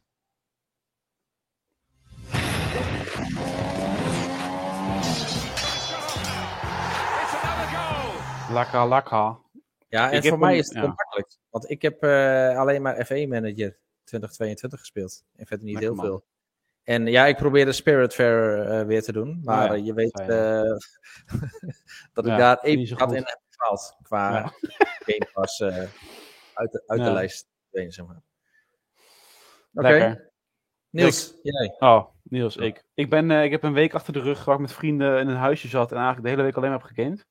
Laka laka. Ja, en ik voor mij is het ja. makkelijk. Want ik heb uh, alleen maar F1 Manager 2022 gespeeld. En verder niet Lekker heel man. veel. En ja, ik probeerde Spirit Fair uh, weer te doen. Maar je weet uh, dat ik daar even gat in heb gehaald. Qua. Game uh, uit, de, uit de lijst. Zeg maar. Oké. Okay. Niels, ik, jij. Oh, Niels, ik. Ik, ben, ik heb een week achter de rug waar ik met vrienden in een huisje zat. En eigenlijk de hele week alleen maar heb gegamed.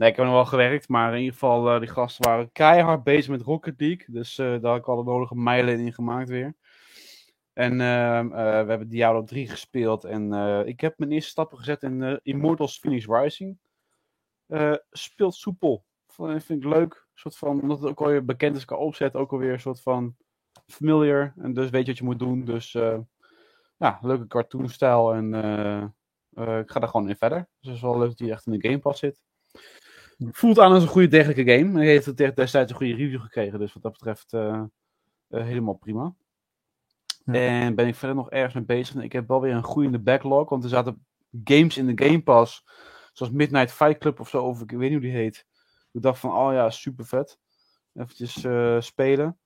Nee, ik heb nog wel gewerkt, maar in ieder geval, die gasten waren keihard bezig met Rocket League. Dus daar had ik al de nodige mijlen in gemaakt weer. En uh, uh, we hebben Diablo 3 gespeeld. En uh, ik heb mijn eerste stappen gezet in uh, Immortals Phoenix Rising. speelt soepel. Vind ik leuk. Soort van, omdat het ook alweer bekend is qua opzet. Ook alweer een soort van familiar. En dus weet je wat je moet doen. Dus ja, leuke cartoonstijl. En ik ga er gewoon in verder. Dus het is wel leuk dat hij echt in de Game Pass zit. Voelt aan als een goede dergelijke game. Hij heeft destijds een goede review gekregen. Dus wat dat betreft helemaal prima. En ben ik verder nog ergens mee bezig. ik heb wel weer een groeiende backlog. Want er zaten games in de Game Pass. Zoals Midnight Fight Club of zo. Of ik weet niet hoe die heet. Ik dacht van, oh ja, super vet. Eventjes spelen.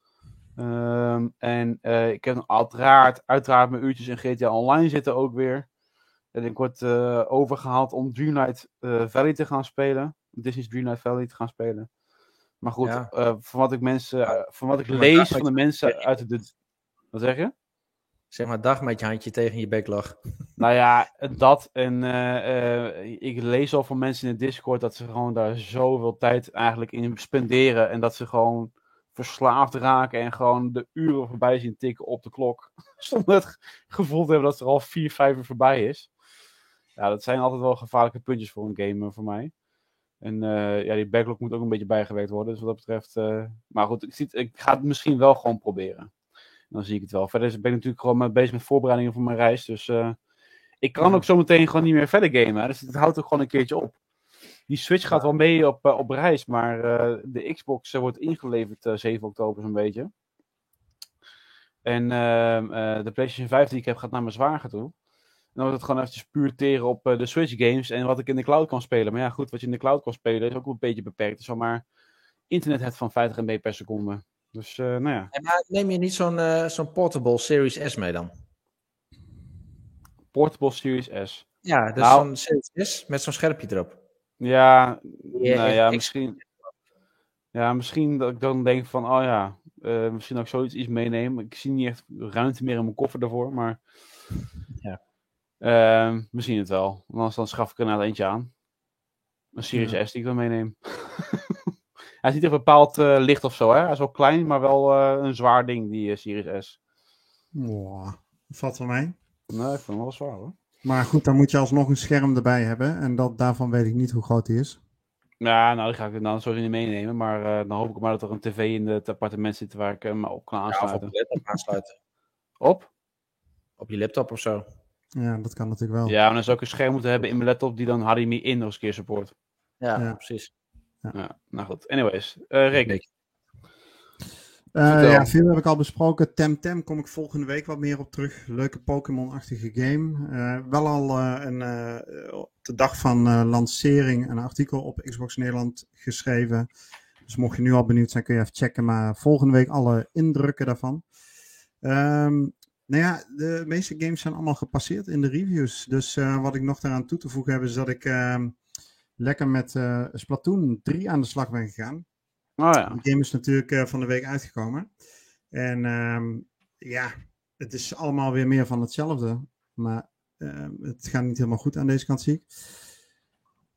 Ehm, en ik heb uiteraard, uiteraard mijn uurtjes in GTA Online zitten ook weer. En ik word overgehaald om Dreamlight Valley te gaan spelen. Disney's Dreamlight Valley te gaan spelen. Maar goed, van wat ik mensen, van wat ik lees van de mensen uit de. Wat zeg je? Zeg maar dag met je handje tegen je backlog. Nou ja, dat. En uh, ik lees al van mensen in de Discord dat ze gewoon daar zoveel tijd eigenlijk in spenderen. En dat ze gewoon verslaafd raken en gewoon de uren voorbij zien tikken op de klok. Zonder het gevoel te hebben dat er al vier, vijf uur voorbij is. Ja, dat zijn altijd wel gevaarlijke puntjes voor een game voor mij. En uh, ja, die backlog moet ook een beetje bijgewerkt worden. Dus wat dat betreft. maar goed, ik, zie het, ik ga het misschien wel gewoon proberen dan zie ik het wel. Verder ben ik natuurlijk gewoon bezig met voorbereidingen voor mijn reis. Dus uh, ik kan ook zometeen gewoon niet meer verder gamen. Dus het houdt ook gewoon een keertje op. Die Switch gaat wel mee op, op reis, maar de Xbox wordt ingeleverd 7 oktober zo'n beetje. En ehm, de PlayStation 5 die ik heb gaat naar mijn zwager toe. Dan wordt het gewoon eventjes puur teren op de Switch games en wat ik in de cloud kan spelen. Maar ja, goed, wat je in de cloud kan spelen is ook een beetje beperkt. Dus maar internet het van 50 MB per seconde. Dus, uh, nou ja. maar neem je niet zo'n uh, zo'n portable Series S mee dan? Portable Series S. Ja, dus nou, zo'n Series S met zo'n scherpje erop. Ja, yeah, nou ja, misschien. Ja, misschien dat ik dan denk van, oh ja, uh, misschien dat ik zoiets iets meeneem. Ik zie niet echt ruimte meer in mijn koffer daarvoor, maar. Uh, misschien het wel. Anders dan schaf ik er nou eentje aan. Een Series S die ik dan meeneem. Hij is niet echt bepaald uh, licht of zo, hè? Hij is wel klein, maar wel uh, een zwaar ding, die uh, Series S. Wow, dat valt wel mee. Nee, ik vind hem wel zwaar hoor. Maar goed, dan moet je alsnog een scherm erbij hebben. En dat, daarvan weet ik niet hoe groot die is. Ja, nou, die ga ik dan sowieso niet meenemen. Maar dan hoop ik maar dat er een tv in het appartement zit waar ik hem op kan aansluiten. Ja, op je laptop aansluiten. op? Op je laptop of zo. Ja, dat kan natuurlijk wel. Ja, maar dan zou ik een scherm moeten hebben in mijn laptop die dan HDMI in nog eens keer support. Ja, ja. precies. Ja. nou goed. Anyways, uh, Rick. Uh, ja, veel heb ik al besproken. Temtem kom ik volgende week wat meer op terug. Leuke Pokémon-achtige game. Uh, wel al uh, een, op de dag van lancering een artikel op Xbox Nederland geschreven. Dus mocht je nu al benieuwd zijn, kun je even checken. Maar volgende week alle indrukken daarvan. Um, nou ja, de meeste games zijn allemaal gepasseerd in de reviews. Dus wat ik nog daaraan toe te voegen heb, is dat ik ehm, lekker met uh, Splatoon 3 aan de slag ben gegaan. Oh ja. De game is natuurlijk uh, van de week uitgekomen. En um, ja, het is allemaal weer meer van hetzelfde. Maar uh, het gaat niet helemaal goed aan deze kant, zie ik.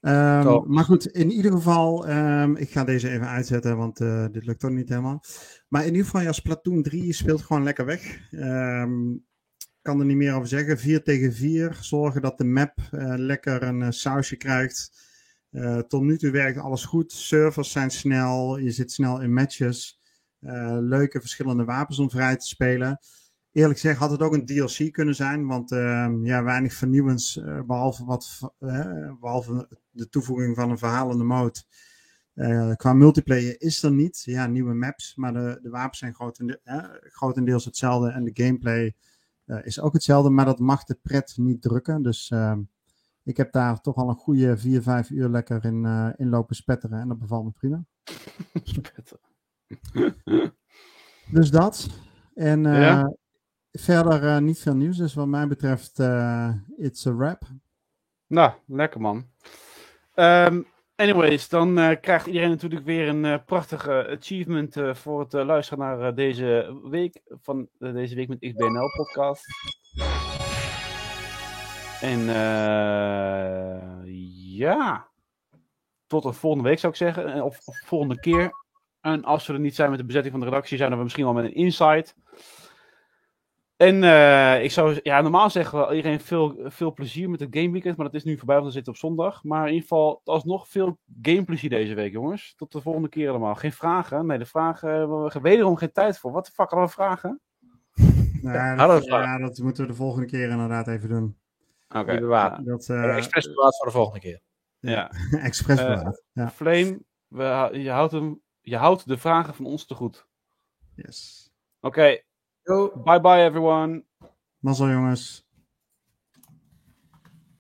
Um, maar goed, in ieder geval, um, ik ga deze even uitzetten, want uh, dit lukt toch niet helemaal. Maar in ieder geval, ja, Splatoon 3 speelt gewoon lekker weg. Um, kan er niet meer over zeggen. 4 tegen 4. Zorgen dat de map uh, lekker een uh, sausje krijgt. Tot nu toe werkt alles goed. Servers zijn snel. Je zit snel in matches. Leuke verschillende wapens om vrij te spelen. Eerlijk gezegd had het ook een DLC kunnen zijn. Want uh, ja, weinig vernieuwends. Uh, behalve, wat, behalve de toevoeging van een verhalende mode. qua multiplayer is er niet. Ja, nieuwe maps. Maar de, de wapens zijn grotende, grotendeels hetzelfde. En de gameplay is ook hetzelfde. Maar dat mag de pret niet drukken. Dus ehm, ik heb daar toch al een goede 4, 5 uur lekker in, in lopen spetteren en dat bevalt me prima. spetteren. dus dat. En ja? Verder uh, niet veel nieuws, dus wat mij betreft, it's a wrap. Nou, lekker man. Um, anyways, dan krijgt iedereen natuurlijk weer een prachtige achievement voor het luisteren naar deze week van deze week met XBNL podcast. En ja, tot de volgende week zou ik zeggen. Of, of volgende keer. En als we er niet zijn met de bezetting van de redactie, zijn we misschien wel met een insight. En uh, ik zou ja, normaal zeggen iedereen veel, veel plezier met het gameweekend. Maar dat is nu voorbij, want we zitten op zondag. Maar in ieder geval alsnog veel gameplezier deze week, jongens. Tot de volgende keer allemaal. Geen vragen? Nee, de vragen hebben we wederom geen tijd voor. Wat de fuck, hadden we vragen? Nou, dat, ja, dat moeten we de volgende keer inderdaad even doen. Oké. Okay. bewaard. Dat, uh, expres bewaard voor de volgende keer. Ja. expres eh, bewaard. Ja. Flame, we, je, houdt hem, je houdt de vragen van ons te goed. Yes. Oké. Okay. Bye bye everyone. Mazzel jongens.